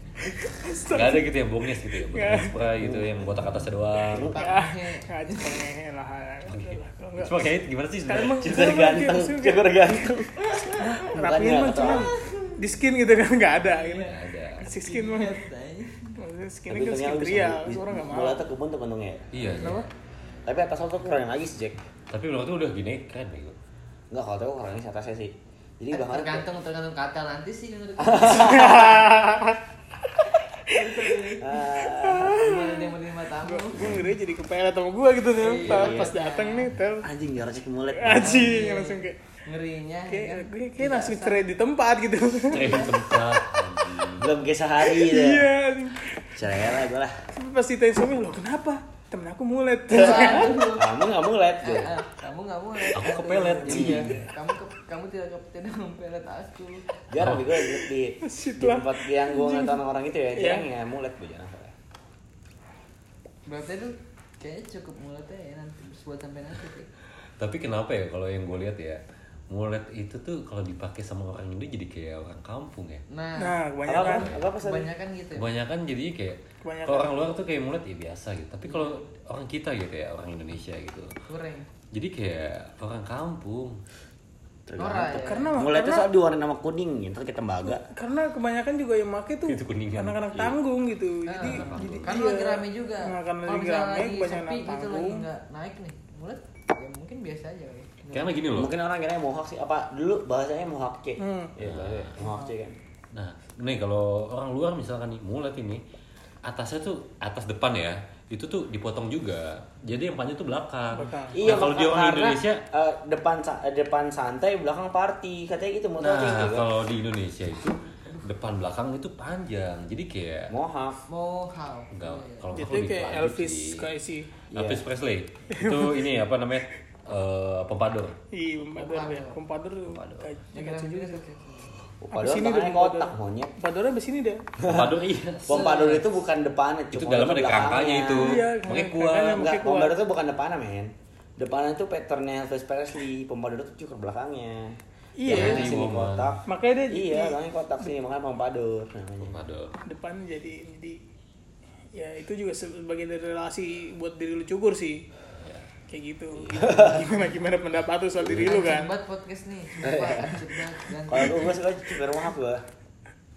Gak ada gitu ya bongnya gitu ya, bentuk spray gitu yang botak atasnya doang. ya lah Cuma kayak gimana sih Cukur emang ganteng, cukur ganteng. rapiin mah cuman di skin gitu kan nggak ada. Gitu Nggak ada. si skin mah. Maksudnya skin Tapi kan skin beli- orang nggak mau. Bola tuh kebun tuh untungnya. Iya. kenapa? Tapi atas lo tuh keren lagi sih, Jack. Tapi menurut tuh udah gini keren nih. Enggak, kalau tahu orang ini atasnya sih. Jadi bahkan tergantung tergantung kata nanti sih menurut Ah, gimana dia menerima tamu gue ngeri jadi kepelet sama gue gitu nih Iya, pas, iya. pas datang nih tel Anjing jarang cek mulut. anjing langsung kayak ngerinya ya kayak kan? gue kayak langsung cerai di tempat gitu Eh, tempat anjing. Belum kayak sehari gitu. iya. Cerai lah gue lah. Tapi pas ditanya suami lo kenapa temen aku mulet. Kamu nggak Eh, gue. eh, kamu nggak mau Aku kepelet, iya kamu ke, kamu tidak ke, tidak mempelet aku Jarang gue di, di, di tempat yang gue ngeliat orang-orang itu ya. Iya. Jarang ya lihat gue jarang. berarti itu kayaknya cukup mulutnya ya nanti buat sampai nanti. Tapi kenapa ya kalau yang gue lihat ya mulet itu tuh kalau dipakai sama orang Indo jadi kayak orang kampung ya. nah, nah Apa kebanyakan apa apa kebanyakan gitu ya Kebanyakan jadi kayak Kebanyakan. kalau orang luar tuh kayak mulet ya biasa gitu. Tapi kalau orang kita gitu ya orang Indonesia gitu. kurang Jadi kayak orang kampung. Nora ya karena Mulai itu soal diwarnain nama kuning, ntar kita tembaga. karena kebanyakan juga yang make tuh Itu anak-anak Iya. tanggung gitu jadi jadi kan iya. lagi rame juga nah, karena lagi rame sepi anak gitu lagi tanggung nggak naik nih mulut ya mungkin biasa aja ya Karena gini loh. Mungkin orang kira mohawk sih. Apa dulu bahasanya mohawk C? Hmm. Iya, bahasanya mohawk C kan. Nah, nih kalau orang luar misalkan nih mulet ini atasnya tuh atas depan ya, itu tuh dipotong juga. Jadi yang panjang tuh belakang. Belakang. Iya, Nah, kalau di orang karena, Indonesia, eh, depan eh, depan santai, belakang party, katanya gitu mau nah gitu kan? kalau di Indonesia itu depan belakang itu panjang. Jadi kayak Mohawk. mau hal enggak kalau jadi lebih kayak Elvis sih. Elvis Presley. itu ini apa namanya? Eh pompadour. iya pompadour ya pompadour juga gitu. Padahal sini deh, kotak monyet. pompadournya di sini deh Pompadour iya. Pompadour itu bukan depannya, Itu dalamnya ada kerangkanya itu. Iya, Makanya kuat. makanya Enggak. Pompadour itu bukan depannya, men. Depannya itu patternnya Elvis Presley. Pompadour itu cukur belakangnya. Iya. Belakangnya Jadi sini kotak. makanya dia Iya, di belakangnya kotak sini, makanya Pompadour namanya. Pompadour. depan jadi jadi ya itu juga sebagian dari relasi buat diri lu cukur sih kayak gitu gimana gimana pendapat lu soal diri lu kan Cepat podcast nih ganti. Kalau gue mohawk gue.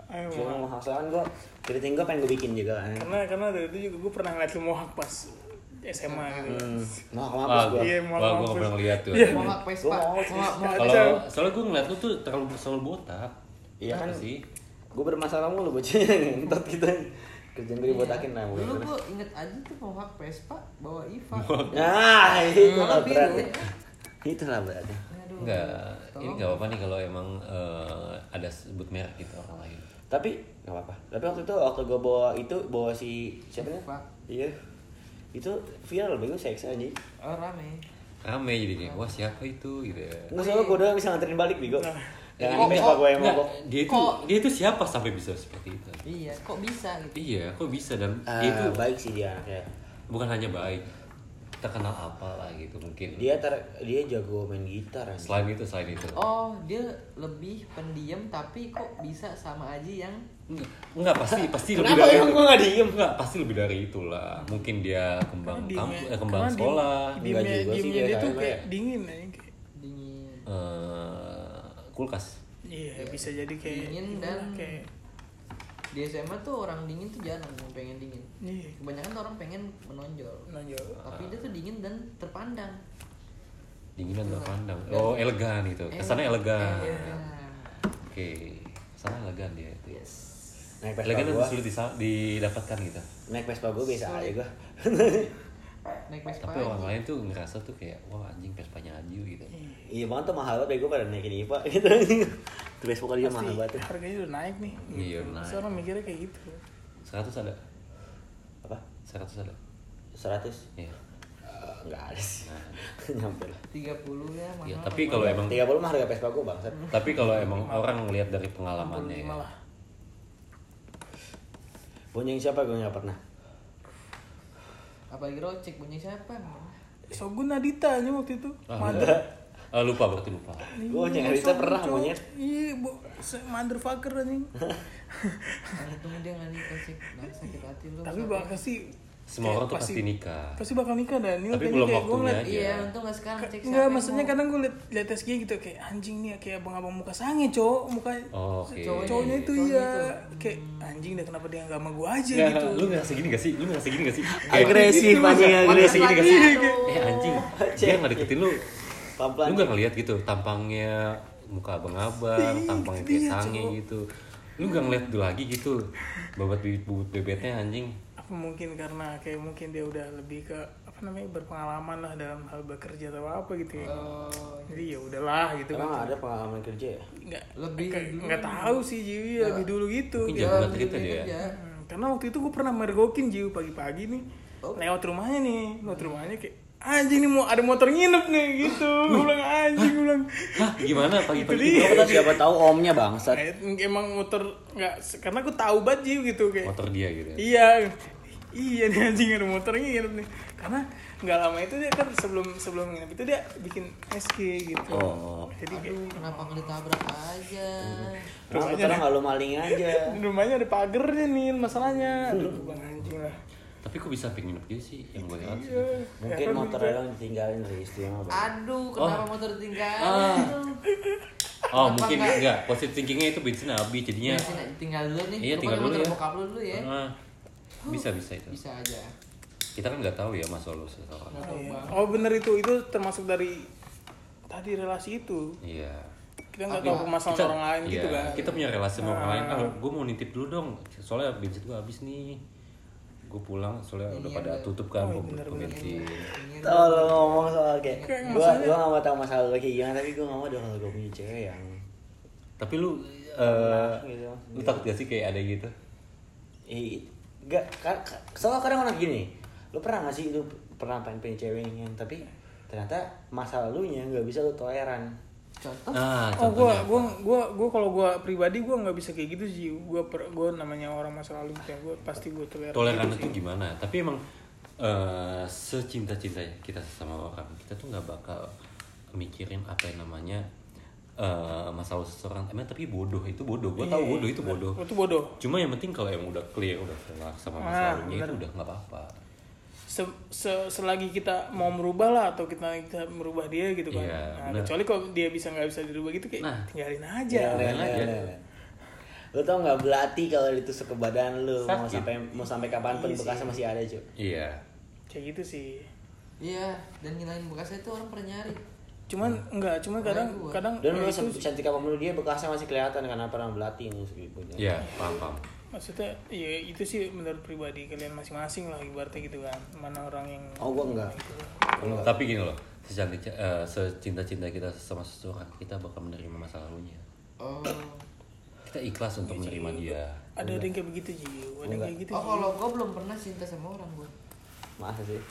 Ayo, Cukur Mohawk. mohawk soalnya gue keriting gue pengen gue bikin juga kan. karena karena dari itu juga gue pernah ngeliat lu mohawk pas SMA gitu Hmm, mampus gue. Iya, Wah, mohawk gue gak mampus. pernah lihat tuh. Iya. Sih. Mohawk- Mohawk- Kalau soalnya gue ngeliat lu tuh terlalu selalu botak. Iya kan? Sih? Gue bermasalah mulu bocahnya ngentot gitu. Kerjaan gue dibotakin lah. Dulu mulu. gua inget aja tuh Mohawk Vespa bawa Iva Nah, itu lah ya. Itulah beratnya. Aduh, Enggak, ini nggak apa-apa nih kalau emang eh, ada sebut merek gitu orang lain. Tapi nggak apa-apa. Tapi waktu itu waktu gue bawa itu bawa si siapa nih? Pak. Iya. Itu viral bego seks aja. Oh rame Rame jadi kayak, wah siapa itu gitu ya. Enggak soalnya gue doang bisa nganterin balik bego. Jangan Kok- ini kok- gue yang Enggak, mogok. dia itu Kok- dia itu siapa sampai bisa seperti itu? Iya kok bisa gitu Iya, kok bisa dan Ah, dia itu baik sih dia anaknya. bukan hanya baik, terkenal apa lah gitu mungkin. Dia ter dia jago main gitar. Selain itu, selain itu. Oh dia lebih pendiam tapi kok bisa sama Aji yang Enggak, enggak pasti pasti lebih Kenapa dari emang itu. nggak diem? Enggak, pasti lebih dari itulah. Mungkin dia kembang kampus, eh, kembang sekolah, Enggak diemnya juga sih dia dia tuh kayak ya. dingin aja kayak dingin eh, kulkas. iya bisa jadi kayak Dingin dan- kayak di SMA tuh orang dingin tuh jarang yang pengen dingin iya kebanyakan tuh orang pengen menonjol nonjol tapi dia tuh dingin dan terpandang Dingin dan terpandang. Oh, elegan itu. Kesannya elegan. Elegan. Oke, kesannya elegan dia itu. yes Naik Vespa Elegan itu gue. sulit didapatkan gitu. Naik Vespa gue biasa aja gue. naik Vespa Tapi orang lain tuh ngerasa tuh kayak wah anjing Vespanya Aju gitu. Iya banget tuh mahal banget gue pada naikin IPA gitu. Tuh Vespa kali mahal banget harganya udah naik nih Iya, udah naik. Orang mikirnya kayak gitu 100 ada. Apa? 100 ada. 100? Iya. Eh, Enggak ada sih. Nyampe lah. 30 ya mahal Ya, tapi kalau emang 30 mah harga Vespa gue bangsat. tapi kalau emang orang ngelihat dari pengalamannya ya. malah Bonceng siapa gue nggak pernah. Apalagi rocek bunyi siapa? Shogun Nadita aja waktu itu. Ah, Mother. Ah, lupa berarti lupa. Gue bonceng Nadita pernah cowok. monyet. iya bo se- motherfucker anjing. Untung dia nggak dikasih nah, sakit hati lu tapi bakal sih Semua orang tuh pasti nikah. pasti bakal nikah dan ini Tapi belum kayak gue waktunya aja. iya untung nggak sekarang cek Enggak, maksudnya kadang gue liat, liat SG gitu kayak anjing nih kayak abang-abang muka sange cowok muka Oh, Oke. Cowoknya. cowoknya itu Cowoknya iya itu. kayak anjing deh kenapa dia nggak sama gue aja Nggak, gitu lu ngerasa gini gak sih? Lu ngerasa gini gak sih? Agresif anjing agresif. gini gak sih? Aduh. Eh anjing, dia nggak deketin lu. Lu gak ngeliat gitu tampangnya muka abang-abang, tampangnya kayak dia, sange gitu. Lu gak ngeliat dulu lagi gitu babat bibit bubut bebetnya anjing. Mungkin karena kayak mungkin dia udah lebih ke apa namanya berpengalaman lah dalam hal bekerja atau apa gitu ya Oh, jadi ya udahlah gitu Emang kan ada pengalaman kerja ya? nggak Lebih kayak- dulu. nggak tahu sih Jiwi ya, lebih dulu gitu Mungkin gitu. jago lebih cerita baik dia. aja. Hmm, karena waktu itu gue pernah mergokin Jiwi pagi-pagi nih Oh. lewat rumahnya nih lewat rumahnya kayak anjing nih mau ada motor nginep nih gitu gue bilang anjing gue bilang Hah, gimana pagi-pagi Kita siapa tahu omnya bangsat. Emang motor nggak karena gue tahu banget Jiwi gitu kayak motor dia gitu ya? Iya, iya nih anjing ada motornya nginep nih. Karena nggak lama itu dia kan sebelum sebelum nginep itu dia bikin SG gitu. Oh. Jadi kayak Aduh, kenapa nggak ditabrak aja? Kenapa motornya nggak lu maling aja? rumahnya ada pagernya nih masalahnya. Aduh, bang anjing lah. Tapi kok bisa pengen nginep gitu sih yang gue lihat sih? Iya. Mungkin motornya dong ditinggalin dari istri sama bang. Aduh, kenapa motor tinggal? Ah. Oh Kenapa mungkin nggak? enggak, positif thinkingnya itu bensin habis jadinya Ya, sini, tinggal dulu nih. Iya, Lu tinggal dulu motor ya. bokap lu dulu ya. Ah, bisa bisa itu. Bisa aja. Kita kan nggak tahu ya masalah seseorang. Nggak tahu Iya. Oh bener itu itu termasuk dari tadi relasi itu. Iya. Kita nggak tahu permasalahan orang lain iya, gitu kan. Kita punya relasi sama orang lain. Ah. Gue mau nitip dulu dong. Soalnya bensin gue habis nih. Gue pulang soalnya udah Iya, pada bener. tutup kan Oh, pom bener, bensin. Lo ngomong soal kayak Kayak gua masalahnya- gua gak mau tahu masalah lu kayak gimana tapi gua gak mau dong kalau gua punya cewek yang Tapi lu eh gitu. lu takut gak sih kayak ada gitu? eh gak soalnya kadang orang gini lu pernah gak sih lu pernah pengen punya cewek yang tapi ternyata masa lalunya nggak bisa lu toleran Contoh. Nah, Oh gua apa? gua gua kalau gua pribadi gua nggak bisa kayak gitu sih. Gua per, gua namanya orang masa lalu kayak gua pasti gua toleran. toleran gitu itu sih. gimana tapi emang eh secinta-cintanya kita sama orang kita tuh nggak bakal mikirin apa yang namanya eh masalah seseorang emang tapi bodoh itu bodoh gue tahu Iya, bodoh itu bodoh Itu bodoh. cuma yang penting kalau emang udah clear udah kelar sama Ah, lalunya itu bener. udah nggak apa-apa se, se- selagi kita mau merubah lah atau kita kita merubah dia gitu kan Iya, nah, bener. kecuali kalau dia bisa nggak bisa dirubah gitu kayak Nah. tinggalin aja Ya, aja. Ren, Ren. lu tau nggak belati kalau ditusuk ke badan lu mau Sakit. sampai mau sampai kapan pun Iya sih. bekasnya masih ada cuy iya kayak gitu sih Iya, dan ngilangin bekasnya itu orang pernah nyari. Cuman enggak cuman kadang gua. kadang dan ya lu itu- cantik apa pun dia bekasnya masih kelihatan karena pernah belati nih segitu iya paham paham. Maksudnya ya itu sih menurut pribadi kalian masing-masing lah ibaratnya gitu kan. Mana orang yang oh gua enggak. Gitu. tapi gini loh secantik eh, secinta-cinta kita sama seseorang kita bakal menerima masa lalunya. Oh. kita ikhlas untuk menerima dia. Ada ada yang kayak begitu Ji? Ada yang kayak gitu Oh, kalau gua belum pernah cinta sama orang gua. masa sih?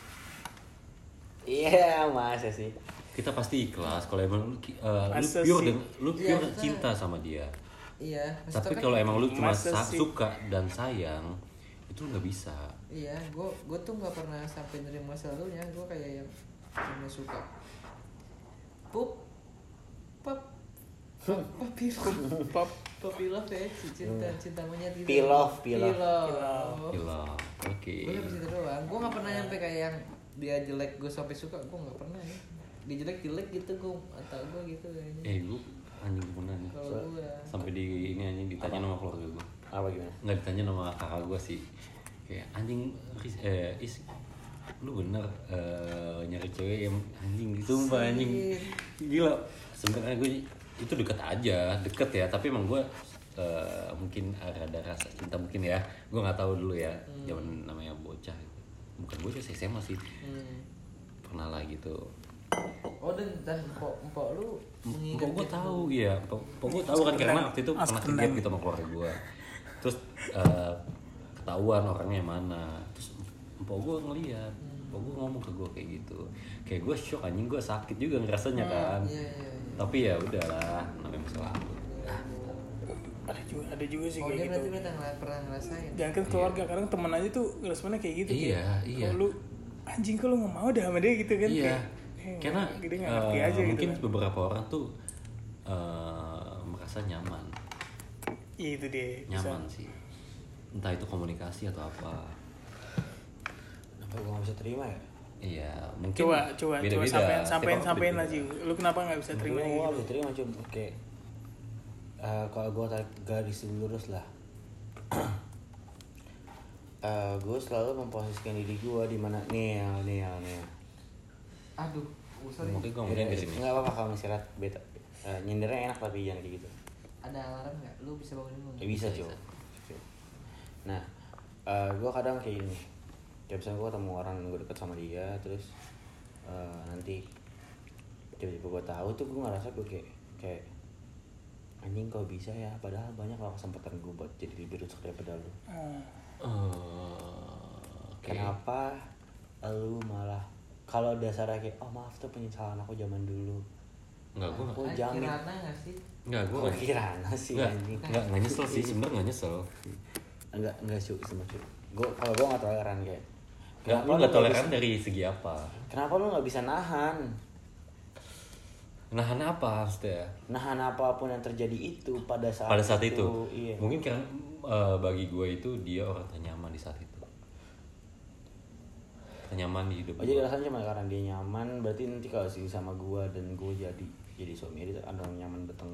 Iya masa sih kita pasti ikhlas kalau emang lu, eh, lu pure deng- lu Iya, pure cinta sama dia Iya, tapi kan- kalau emang lu cuma Masa sa- sih? suka dan sayang itu nggak bisa Iya, gua gua tuh nggak pernah sampai nerima masa lalunya. Gua kayak yang cuma suka. Pup. Pop. Papi pop Papi love ya, cinta cinta monyet gitu. Pilaf, pilaf. Pilaf. gila oke Gue sampai situ doang. Gue nggak pernah nyampe kayak yang dia jelek gue sampai suka. Gue nggak pernah ya. Dia jelek jelek gitu gue atau gue gitu kayaknya. eh lu anjing gimana nih. Kalau gue sampai di ini anjing ditanya nama keluarga gue apa gimana? Nggak ditanya nama kakak gue sih. Kayak anjing eh, is lu bener eh, nyari cewek yang anjing. Gitu sumpah anjing. Gila. Sebenarnya gue itu deket aja deket ya. Tapi emang gue eh, mungkin ada rasa cinta mungkin ya. Gue nggak tahu dulu ya zaman namanya bocah. Gitu. bukan bocah sih SMA sih. Hmm. pernah lah gitu Oh dan dan empok empok lu Pokok gue tahu ya, pokok gue tahu kan karena waktu itu pernah kegap gitu sama keluarga gue. Terus eh, ketahuan orangnya yang mana. Terus empok gue ngeliat, empok gue ngomong ke gue kayak gitu. Kayak gue shock anjing gue sakit juga ngerasanya kan. Iya iya. iya. Tapi ya udahlah, namanya masa lalu. ada juga ada juga sih Oh kayak dia gitu berarti nggak pernah ngerasain. jangan kan keluarga kadang teman aja tuh responnya kayak gitu Iya, kayak, iya. kalau lu anjing kalau nggak mau dah sama dia gitu kan Iya. kayak, eh, Karena dia nggak ngerti eh, aja gitu mungkin kan. beberapa orang tuh eh, merasa nyaman, Iya itu dia bisa. nyaman sih. Entah itu komunikasi atau apa. kenapa gua nggak bisa terima ya Iya, mungkin coba coba coba beda-beda. sampein Setiap sampein sampein aja lu kenapa nggak bisa terima gitu bisa terima cuy kayak eh, kalau gua tarik garis lurus lah Eh, gue selalu memposisikan diri gue di mana nih nih nih Aduh. Mungkin gue ke sini. nggak apa-apa kalau istirahat beta Eh, nyindirnya enak tapi jangan kayak gitu Ada alarm nggak? Lu bisa bangunin gue? ya bisa Bisa, cuy nah gue kadang kayak gini kayak misalnya gue ketemu orang gue deket sama dia terus eh, nanti tiba-tiba gue tahu tuh gue ngerasa gue kayak kayak anjing kok bisa ya padahal banyak lah kesempatan gue buat jadi lebih rusak daripada lu Hmm. Eh, oke. kenapa lu malah kalau dasarnya kayak oh maaf tuh penyesalan aku zaman dulu. Enggak, gue aku Kan jamin. Kirana nggak sih? Enggak, gue gue kira sih Enggak, anjing. enggak, enggak nyesel sih, sebenarnya enggak nyesel. Enggak enggak cu sama cu gue kalau gue nggak toleran kayak. Enggak, lu enggak nggak toleran bisa- dari segi apa? kenapa lu nggak bisa nahan? Nahan apa maksudnya? nahan apa pun yang terjadi itu pada saat Pada saat itu, iya. Mungkin kan eh, bagi gue itu dia orang ternyaman di saat itu Ternyaman di hidup Oh, jadi alasannya cuma karena dia nyaman berarti nanti kalau sih sama gua dan gua jadi jadi suami dia ada orang nyaman datang.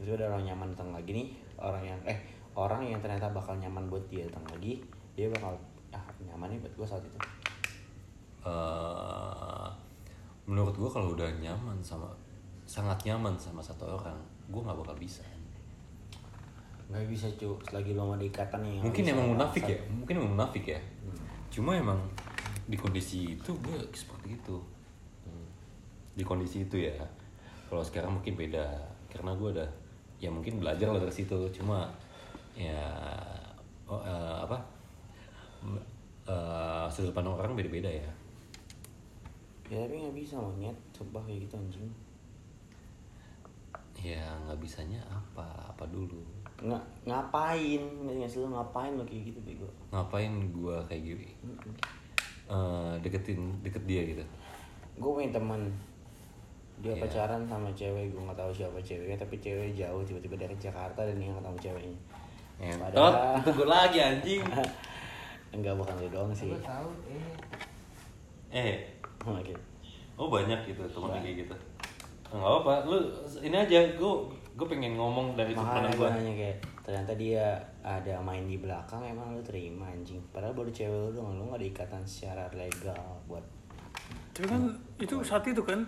Terus ada orang nyaman datang lagi nih orang yang eh orang yang ternyata bakal nyaman buat dia datang lagi dia bakal ah nyaman nih buat gua saat itu. Eh, Menurut gue kalau udah nyaman sama Sangat nyaman sama satu orang Gue gak bakal bisa. Nggak bisa cu selagi lo ada ikatan yang Mungkin emang munafik ya? Mungkin emang munafik ya? Cuma emang di kondisi itu gue seperti itu. Di kondisi itu ya. Kalau sekarang mungkin beda. Karena gue udah Ya mungkin belajar lah dari situ. Cuma Ya oh, eh, Apa? Eh, Sudut pandang orang beda-beda ya. Ya tapi nggak bisa monyet sumpah kayak gitu anjing. Ya nggak bisanya apa? Apa dulu? Nggak ngapain? Nggak sih ngapain lo kayak gitu bego? Ngapain gue kayak gini Eh, Deketin Deket dia gitu. Gue punya teman. Dia Iya. pacaran sama cewek gue nggak tahu siapa ceweknya tapi cewek jauh tiba-tiba dari Jakarta dan dia nggak tahu ceweknya. Entot, Padahal- itu gue lagi anjing. Enggak bukan lu doang sih. Gue tahu eh. Eh, oke. Oh banyak gitu teman kayak gitu. Nggak apa-apa, lu ini aja, gue gue pengen ngomong dari pandang gue kayak ternyata dia ada main di belakang emang lu terima anjing padahal baru cewek lu doang lu nggak ada ikatan secara legal buat Tapi kan itu saat itu kan.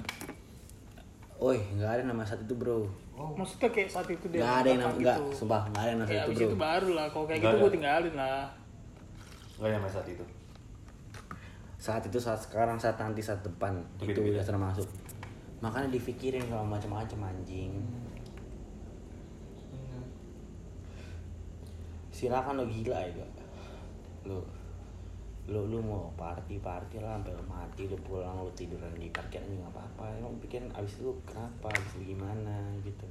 Oi, nggak ada nama saat itu bro. Maksudnya kayak saat itu dia Nggak ada yang nama, melakukan nggak, gitu. sumpah nggak ada yang nama Ya saat itu abis bro. itu baru lah. Kalau kayak Nggak gitu ada. gue tinggalin lah. Gak nyampe saat itu Saat itu saat sekarang saat nanti saat depan itu itu udah termasuk. Makanya dipikirin kalau macam-macam anjing. Silakan lo gila ya? Lo lo lu mau party party lah sampai lo mati lo pulang lo tiduran di parkiran juga nggak apa-apa. Emang pikirin abis itu kenapa abis itu gimana gitu.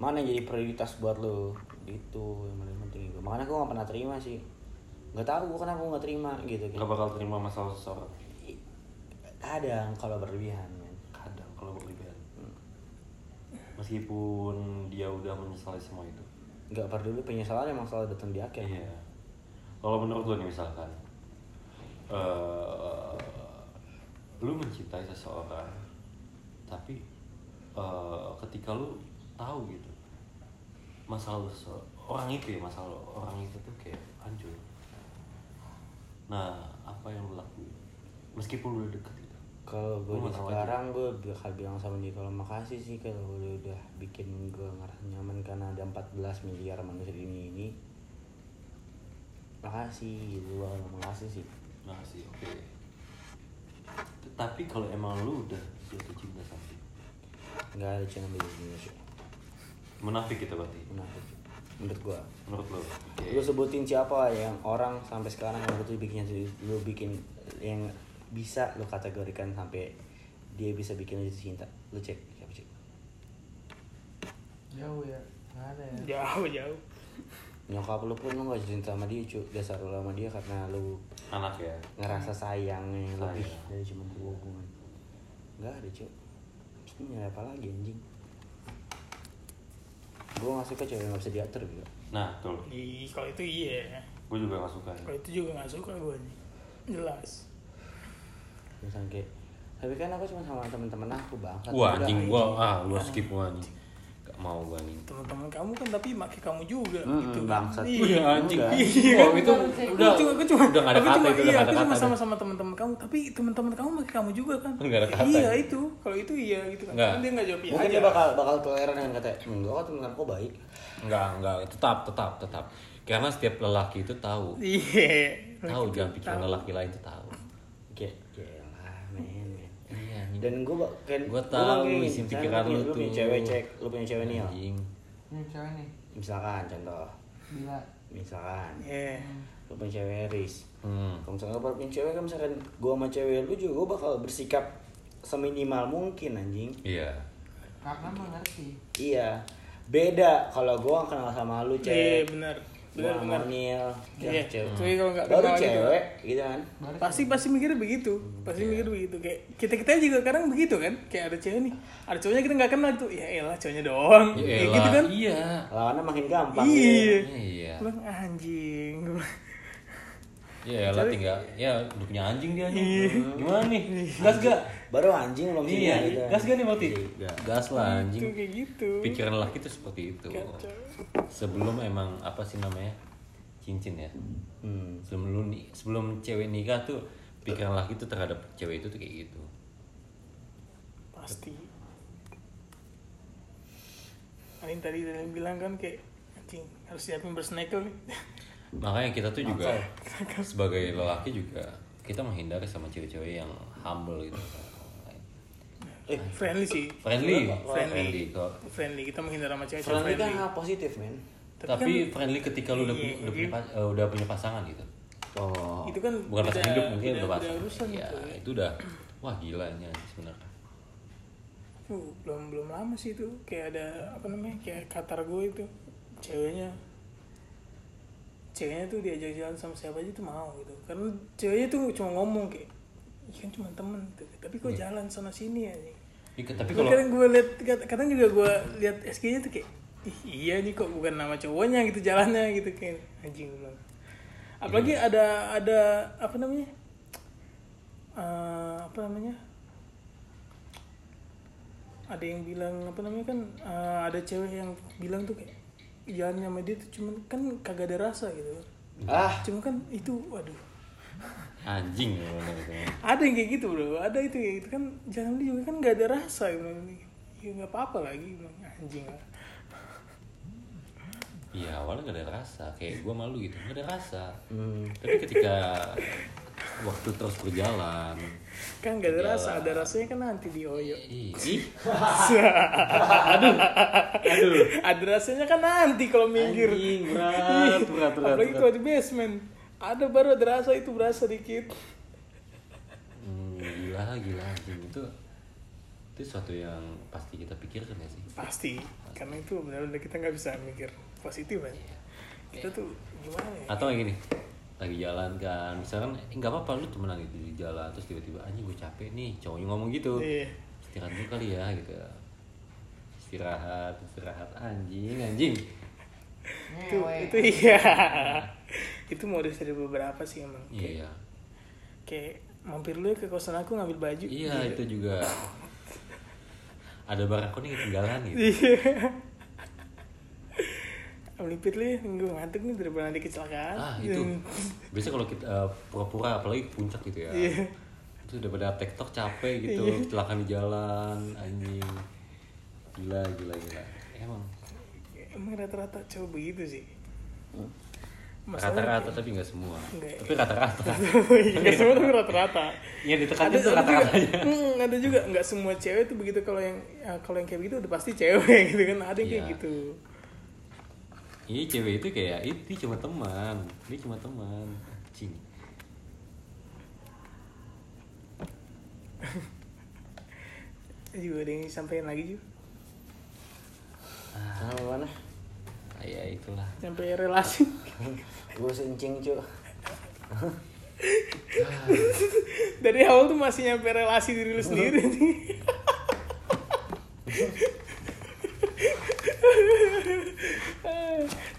Mana yang jadi prioritas buat lo? Gitu yang paling penting itu. Makanya gue gak pernah terima sih. Nggak tahu gue kenapa gue nggak terima gitu. Kayak Gak bakal terima masalah seseorang. Kadang kalau berlebihan men Kadang kalau berlebihan Meskipun dia udah menyesali semua itu. Nggak peduli penyesalan emang selalu datang di akhir. Iya. Kalau menurut lu nih misalkan eh Lu mencintai seseorang Tapi eh, ketika lu tahu gitu Masalah orang itu ya masalah orang itu tuh kayak hancur. Nah apa yang lu lakuin? Meskipun lu udah deket kalau gue Gua di sekarang gue bakal bilang sama dia kalau makasih sih kalau udah udah bikin gue ngerasa nyaman karena ada 14 miliar manusia di dunia ini. Makasih gitu gue makasih sih. Nah sih oke. Tapi kalau emang lu udah jatuh cinta sama nggak ada channel di Indonesia. Munafik gitu berarti? Menurut menurut gue Menurut lu Oke. Lu sebutin siapa yang orang sampai sekarang yang lu tuh bikin lu bikin yang bisa lu kategorikan sampai dia bisa bikin lu jatuh cinta lu cek siapa cek jauh ya nggak ada ya Jauh jauh. nyokap lu pun lu gak jatuh cinta sama dia cu dasar lu sama dia karena lu Anak ya ngerasa sayangnya Sayang. lebih dari cuma hubungan nggak ada cu Terus nyari apa lagi anjing gue gak suka cewek yang gak bisa diatur gitu Nah tuh Ih, kalau itu iya. Gue juga gak suka ya. Kalau itu juga gak suka gue nih. Jelas. Misalnya kayak tapi kan aku cuma sama teman-teman aku bang Wah anjing gua ah lu skip gua anjing. Gak mau gue nih teman-teman kamu kan tapi make kamu juga Mm-mm, gitu bangsat. iya anjing Udah. Iya. oh itu udah Aku cuma, aku cuma, udah gak ada aku kata cuma, itu iya, gak aku ada cuma sama sama teman-teman kamu, tapi teman-teman kamu pakai kamu juga kan? Nggak ada kata. Iya itu, kalau itu iya gitu kan. Nggak. Kan dia nggak jawab iya Mungkin dia bakal bakal toleran dengan kata enggak kok temen kok baik. enggak enggak tetap tetap tetap karena setiap lelaki itu tahu Iya. tahu jangan pikiran lelaki lain itu tahu Oke, lah men. men. iya nih Dan gue kan Gua tahu isi pikiran lu lu punya tuh. cewek cek, lu punya cewek nih. Al. anjing Ini cewek nih. Misalkan contoh, Bila. misalkan Iya. lu punya cewek Riz. hmm. Kalau misalnya lu punya cewek kan misalkan gua sama cewek lu juga gua bakal bersikap seminimal mungkin anjing. iya Karena mengerti. Iya. Beda kalau gua kenal sama lu Iya cewek. benar. Gua Benar. Nil, ya, Iya. cewek. Kalau nggak Baru gitu. cewek gitu kan. Pasti pasti mikirnya begitu, pasti mikir begitu. Kayak kita kita juga kadang begitu kan, kayak ada cewek nih, ada cowoknya kita nggak kenal tuh, ya elah cowoknya doang, Ya elah, gitu kan, iya. Lawannya makin gampang. iya, gitu. iya. Gua bilang, anjing, iya lah tinggal ya udah punya anjing dia nih gimana nih? Gas gak? Baru anjing belum iya. gitu. gas gak nih berarti Iya. gas lah itu anjing kayak gitu, pikiran lelaki itu seperti itu. Kacau. Sebelum emang apa sih namanya cincin ya Hmm. sebelum lu nih sebelum cewek nikah tuh pikiran laki tuh terhadap cewek itu tuh kayak gitu pasti. Anin tadi tadi bilang kan kayak anjing harus siapin bersnekel nih. makanya kita tuh juga sebagai lelaki juga kita menghindari sama cewek-cewek yang humble gitu Eh, friendly sih, friendly? Friendly. friendly. kok. Friendly. Kita menghindar sama cewek friendly kan friendly. hal positif men. tapi friendly ketika lu udah, Iya, udah, punya, pas- eh, udah punya pasangan gitu. Oh. itu kan bukan pasangan hidup mungkin udah pasangan. urusan ya itu ya. itu udah wah gila ini anjing sebenarnya. Tuh, belum belum lama sih itu. Kayak ada apa namanya kayak Qatar gue itu. Ceweknya. Ceweknya tuh diajak jalan sama siapa aja tuh mau gitu. Karena ceweknya tuh cuma ngomong kayak "Ih, kan cuma temen. Tuh tapi kok jalan sana sini ya Iya, tapi kalau kadang gue liat kadang juga gue lihat SG nya tuh kayak Ih, iya nih kok bukan nama cowoknya gitu jalannya gitu kayak anjing gue apalagi Iya. ada ada apa namanya? Eh, apa namanya? Ada yang bilang apa namanya kan eh, ada cewek yang bilang tuh kayak jalan sama dia tuh cuman kan kagak ada rasa gitu. Ah, cuma kan itu waduh anjing ya, bener itu. ada yang kayak gitu bro. Ada itu kayak gitu. Kan jalan dia juga kan nggak ada rasa gitu ya nggak apa-apa lagi bilang, anjing lah. Iya awalnya gak ada rasa. Kayak gue malu gitu. Gak ada rasa. Hmm. tapi ketika waktu terus berjalan kan nggak ada rasa. Ada rasanya kan nanti di oyo ih, ih, ada rasanya kan nanti kalau minggir. Anjing, berat, berat, berat, apalagi berat. kalau di basement ada baru ada rasa itu berasa dikit. Hmm, gila gila. Anjing itu itu suatu yang pasti kita pikirkan ya sih? Pasti. Karena itu benar-benar kita nggak bisa mikir positif aja kita tuh gimana ya? Atau kayak gini lagi jalan kan. Misalkan eh, nggak apa-apa lu temenan gitu di jalan terus tiba-tiba anjing gue capek nih. Cowoknya ngomong gitu. Iya. istirahat dulu kali ya gitu. Istirahat istirahat anjing anjing. Itu itu iya itu modus dari beberapa sih emang. Iya. kayak mampir lu ya ke kosan aku ngambil baju. Iya itu juga. Ada barang nih ketinggalan gitu. Iya. Melipir lu ya gue ngantuk nih daripada nanti kecelakaan. Ah itu. Biasanya kalau kita eh, pura-pura apalagi puncak gitu ya. Iya. itu daripada tiktok capek gitu. Iya. kecelakaan di jalan anjing. Gila gila gila. Emang. Emang rata-rata cowok begitu sih rata-rata tapi nggak semua Nggak. tapi rata-rata Iya semua tapi rata-rata ya ditekan ada, itu Hmm, ada juga nggak semua cewek tuh begitu kalau yang ya, kalau yang kayak begitu udah pasti cewek gitu kan ada yang kayak Iya. gitu Iya cewek itu kayak itu cuma teman, dia cuma teman. Cing. juga ada yang disampaikan lagi juga Sama mana? Ya itulah. sampai relasi Gue sencing cu. dari awal tuh masih nyampe relasi diri lu sendiri nih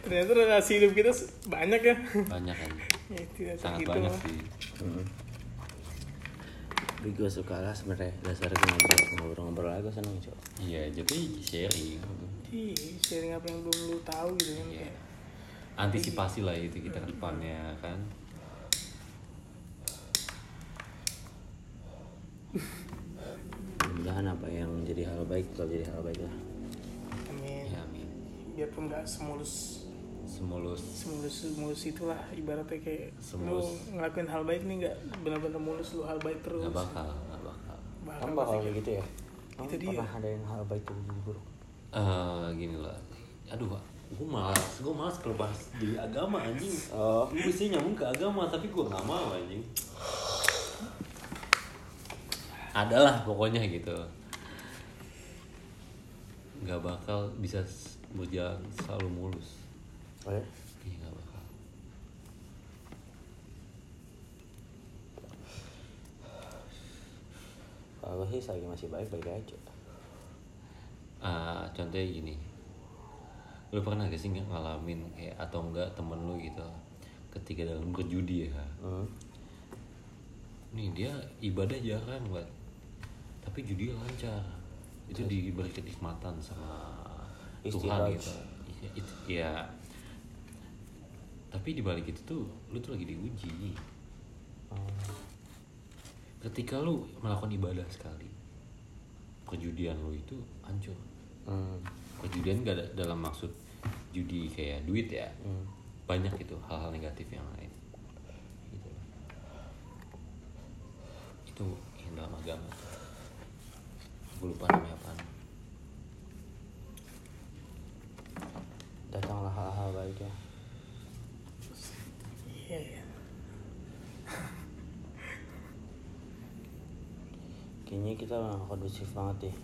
ternyata relasi hidup kita banyak ya Banyak kan. ya tidak Sangat segitu banyak sih. Tapi gue suka lah sebenarnya dasar ngobrol ngobrol ngobrol aja gue seneng cok Iya, jadi sharing. Iya, sharing apa yang belum lu tahu gitu kan. Iya. Antisipasi lah itu kita ke depannya kan. mudahan apa yang jadi hal baik kalau jadi hal baik lah Amin. Ya, amin. Biarpun nggak semulus Semulus semulus semulus itulah ibaratnya kayak Semulus. lu ngelakuin hal baik nih nggak benar-benar mulus lu hal baik terus. nggak bakal, nggak bakal. Kan pasti bakal kayak gitu ya Itu dia. pernah ada yang hal baik jadi buruk Eh, gini lah. Aduh, gue malas, gue malas kalau bahas di agama anjing. Oh. Gue bisa nyambung ke agama, tapi gue nggak mau anjing. Adalah pokoknya gitu. Nggak bakal bisa berjalan selalu mulus. Oh ya? Iya nggak bakal. kalau sih selagi masih baik baik aja. Ah, contohnya gini. Lu pernah gak sih ngalamin kayak atau enggak temen lu gitu ketika dalam berjudi ya? Hmm. nih dia ibadah jarang buat tapi judi lancar. Itu diberi kenikmatan sama Tuhan gitu. Iya, it- ya tapi di balik itu tuh lu tuh lagi diuji. Ketika lu melakukan ibadah sekali perjudian lu itu hancur. Hmm. perjudian gak ada dalam maksud judi kayak duit ya. Hmm. banyak itu hal-hal negatif yang lain. Gitu. Itu yang dalam agama. Gue lupa namanya apa datanglah hal-hal baik ya Iya, iya. Kayaknya kita memang kondusif banget deh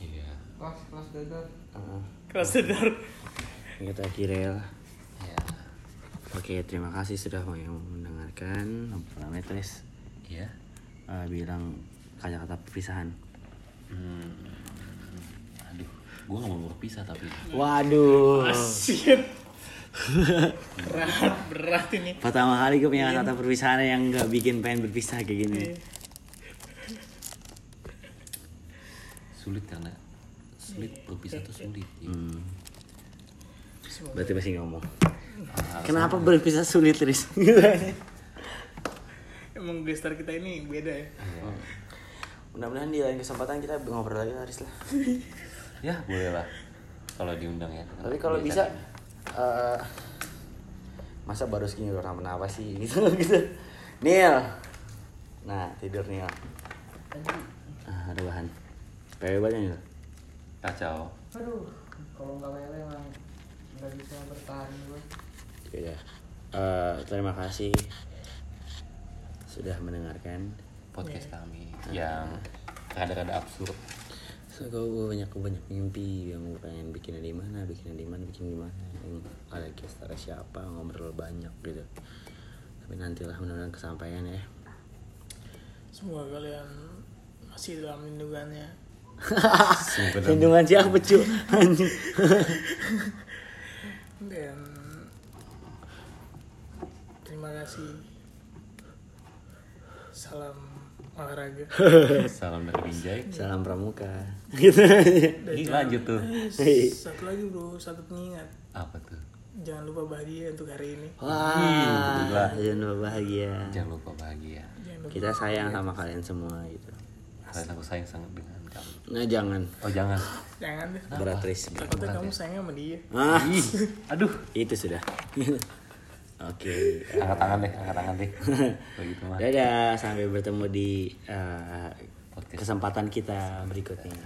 iya kelas kelas dadar Heeh. Kelas sadar. kita kira lah iya Oke, terima kasih sudah mau yang mendengarkan. Tulis iya eh, bilang kata-kata perpisahan. hmm. aduh gue gak mau berpisah tapi Waduh. Shit. berat, berat ini. Pertama kali gue punya kata perpisahan yang nggak bikin pengen berpisah kayak gini. Sulit karena sulit berpisah tuh sulit gitu. Hmm. Berarti masih ngomong. Ah, Kenapa berpisah sulit, Riz? Emang gestar kita ini beda ya. iya. Mudah-mudahan di lain kesempatan kita ngobrol lagi, Riz lah. ya boleh lah kalau diundang ya Tapi kalau bisa eh, masa baru segini orang apa sih gitu gitu. Nil. Nah, tidur Nil. Ah, ada bahan. PW banyak Nil. kacau aduh kalau nggak lele emang nggak bisa bertahan gue Ya. Eh, terima kasih sudah mendengarkan. podcast kami yang rada-rada absurd So, gue banyak banyak mimpi yang gue pengen bikinnya di mana, bikinnya di mana, bikin di mana. Yang ada gestar siapa, ngobrol banyak gitu. Tapi nantilah mudah-mudahan kesampaian ya. Semoga kalian masih dalam lindungannya. Lindungan siapa cu? Anjing. Dan terima kasih. Salam olahraga. salam dari Binjai Salam pramuka. Gitu aja. ini lanjut tuh Satu lagi bro, satu pengingat. apa tuh Jangan lupa bahagia untuk hari ini. Wah, jangan lupa bahagia. jangan lupa bahagia Jangan lupa. Kita sayang sama kalian semua gitu. kalian aku sayang sangat dengan Nah jangan. Oh jangan. Jangan deh. Berat kamu sayang sama dia. Ah. Aduh. Itu sudah. Oke. Okay. Angkat tangan deh, angkat tangan deh. Begitu mah. Dadah, sampai bertemu di uh, kesempatan kita berikutnya.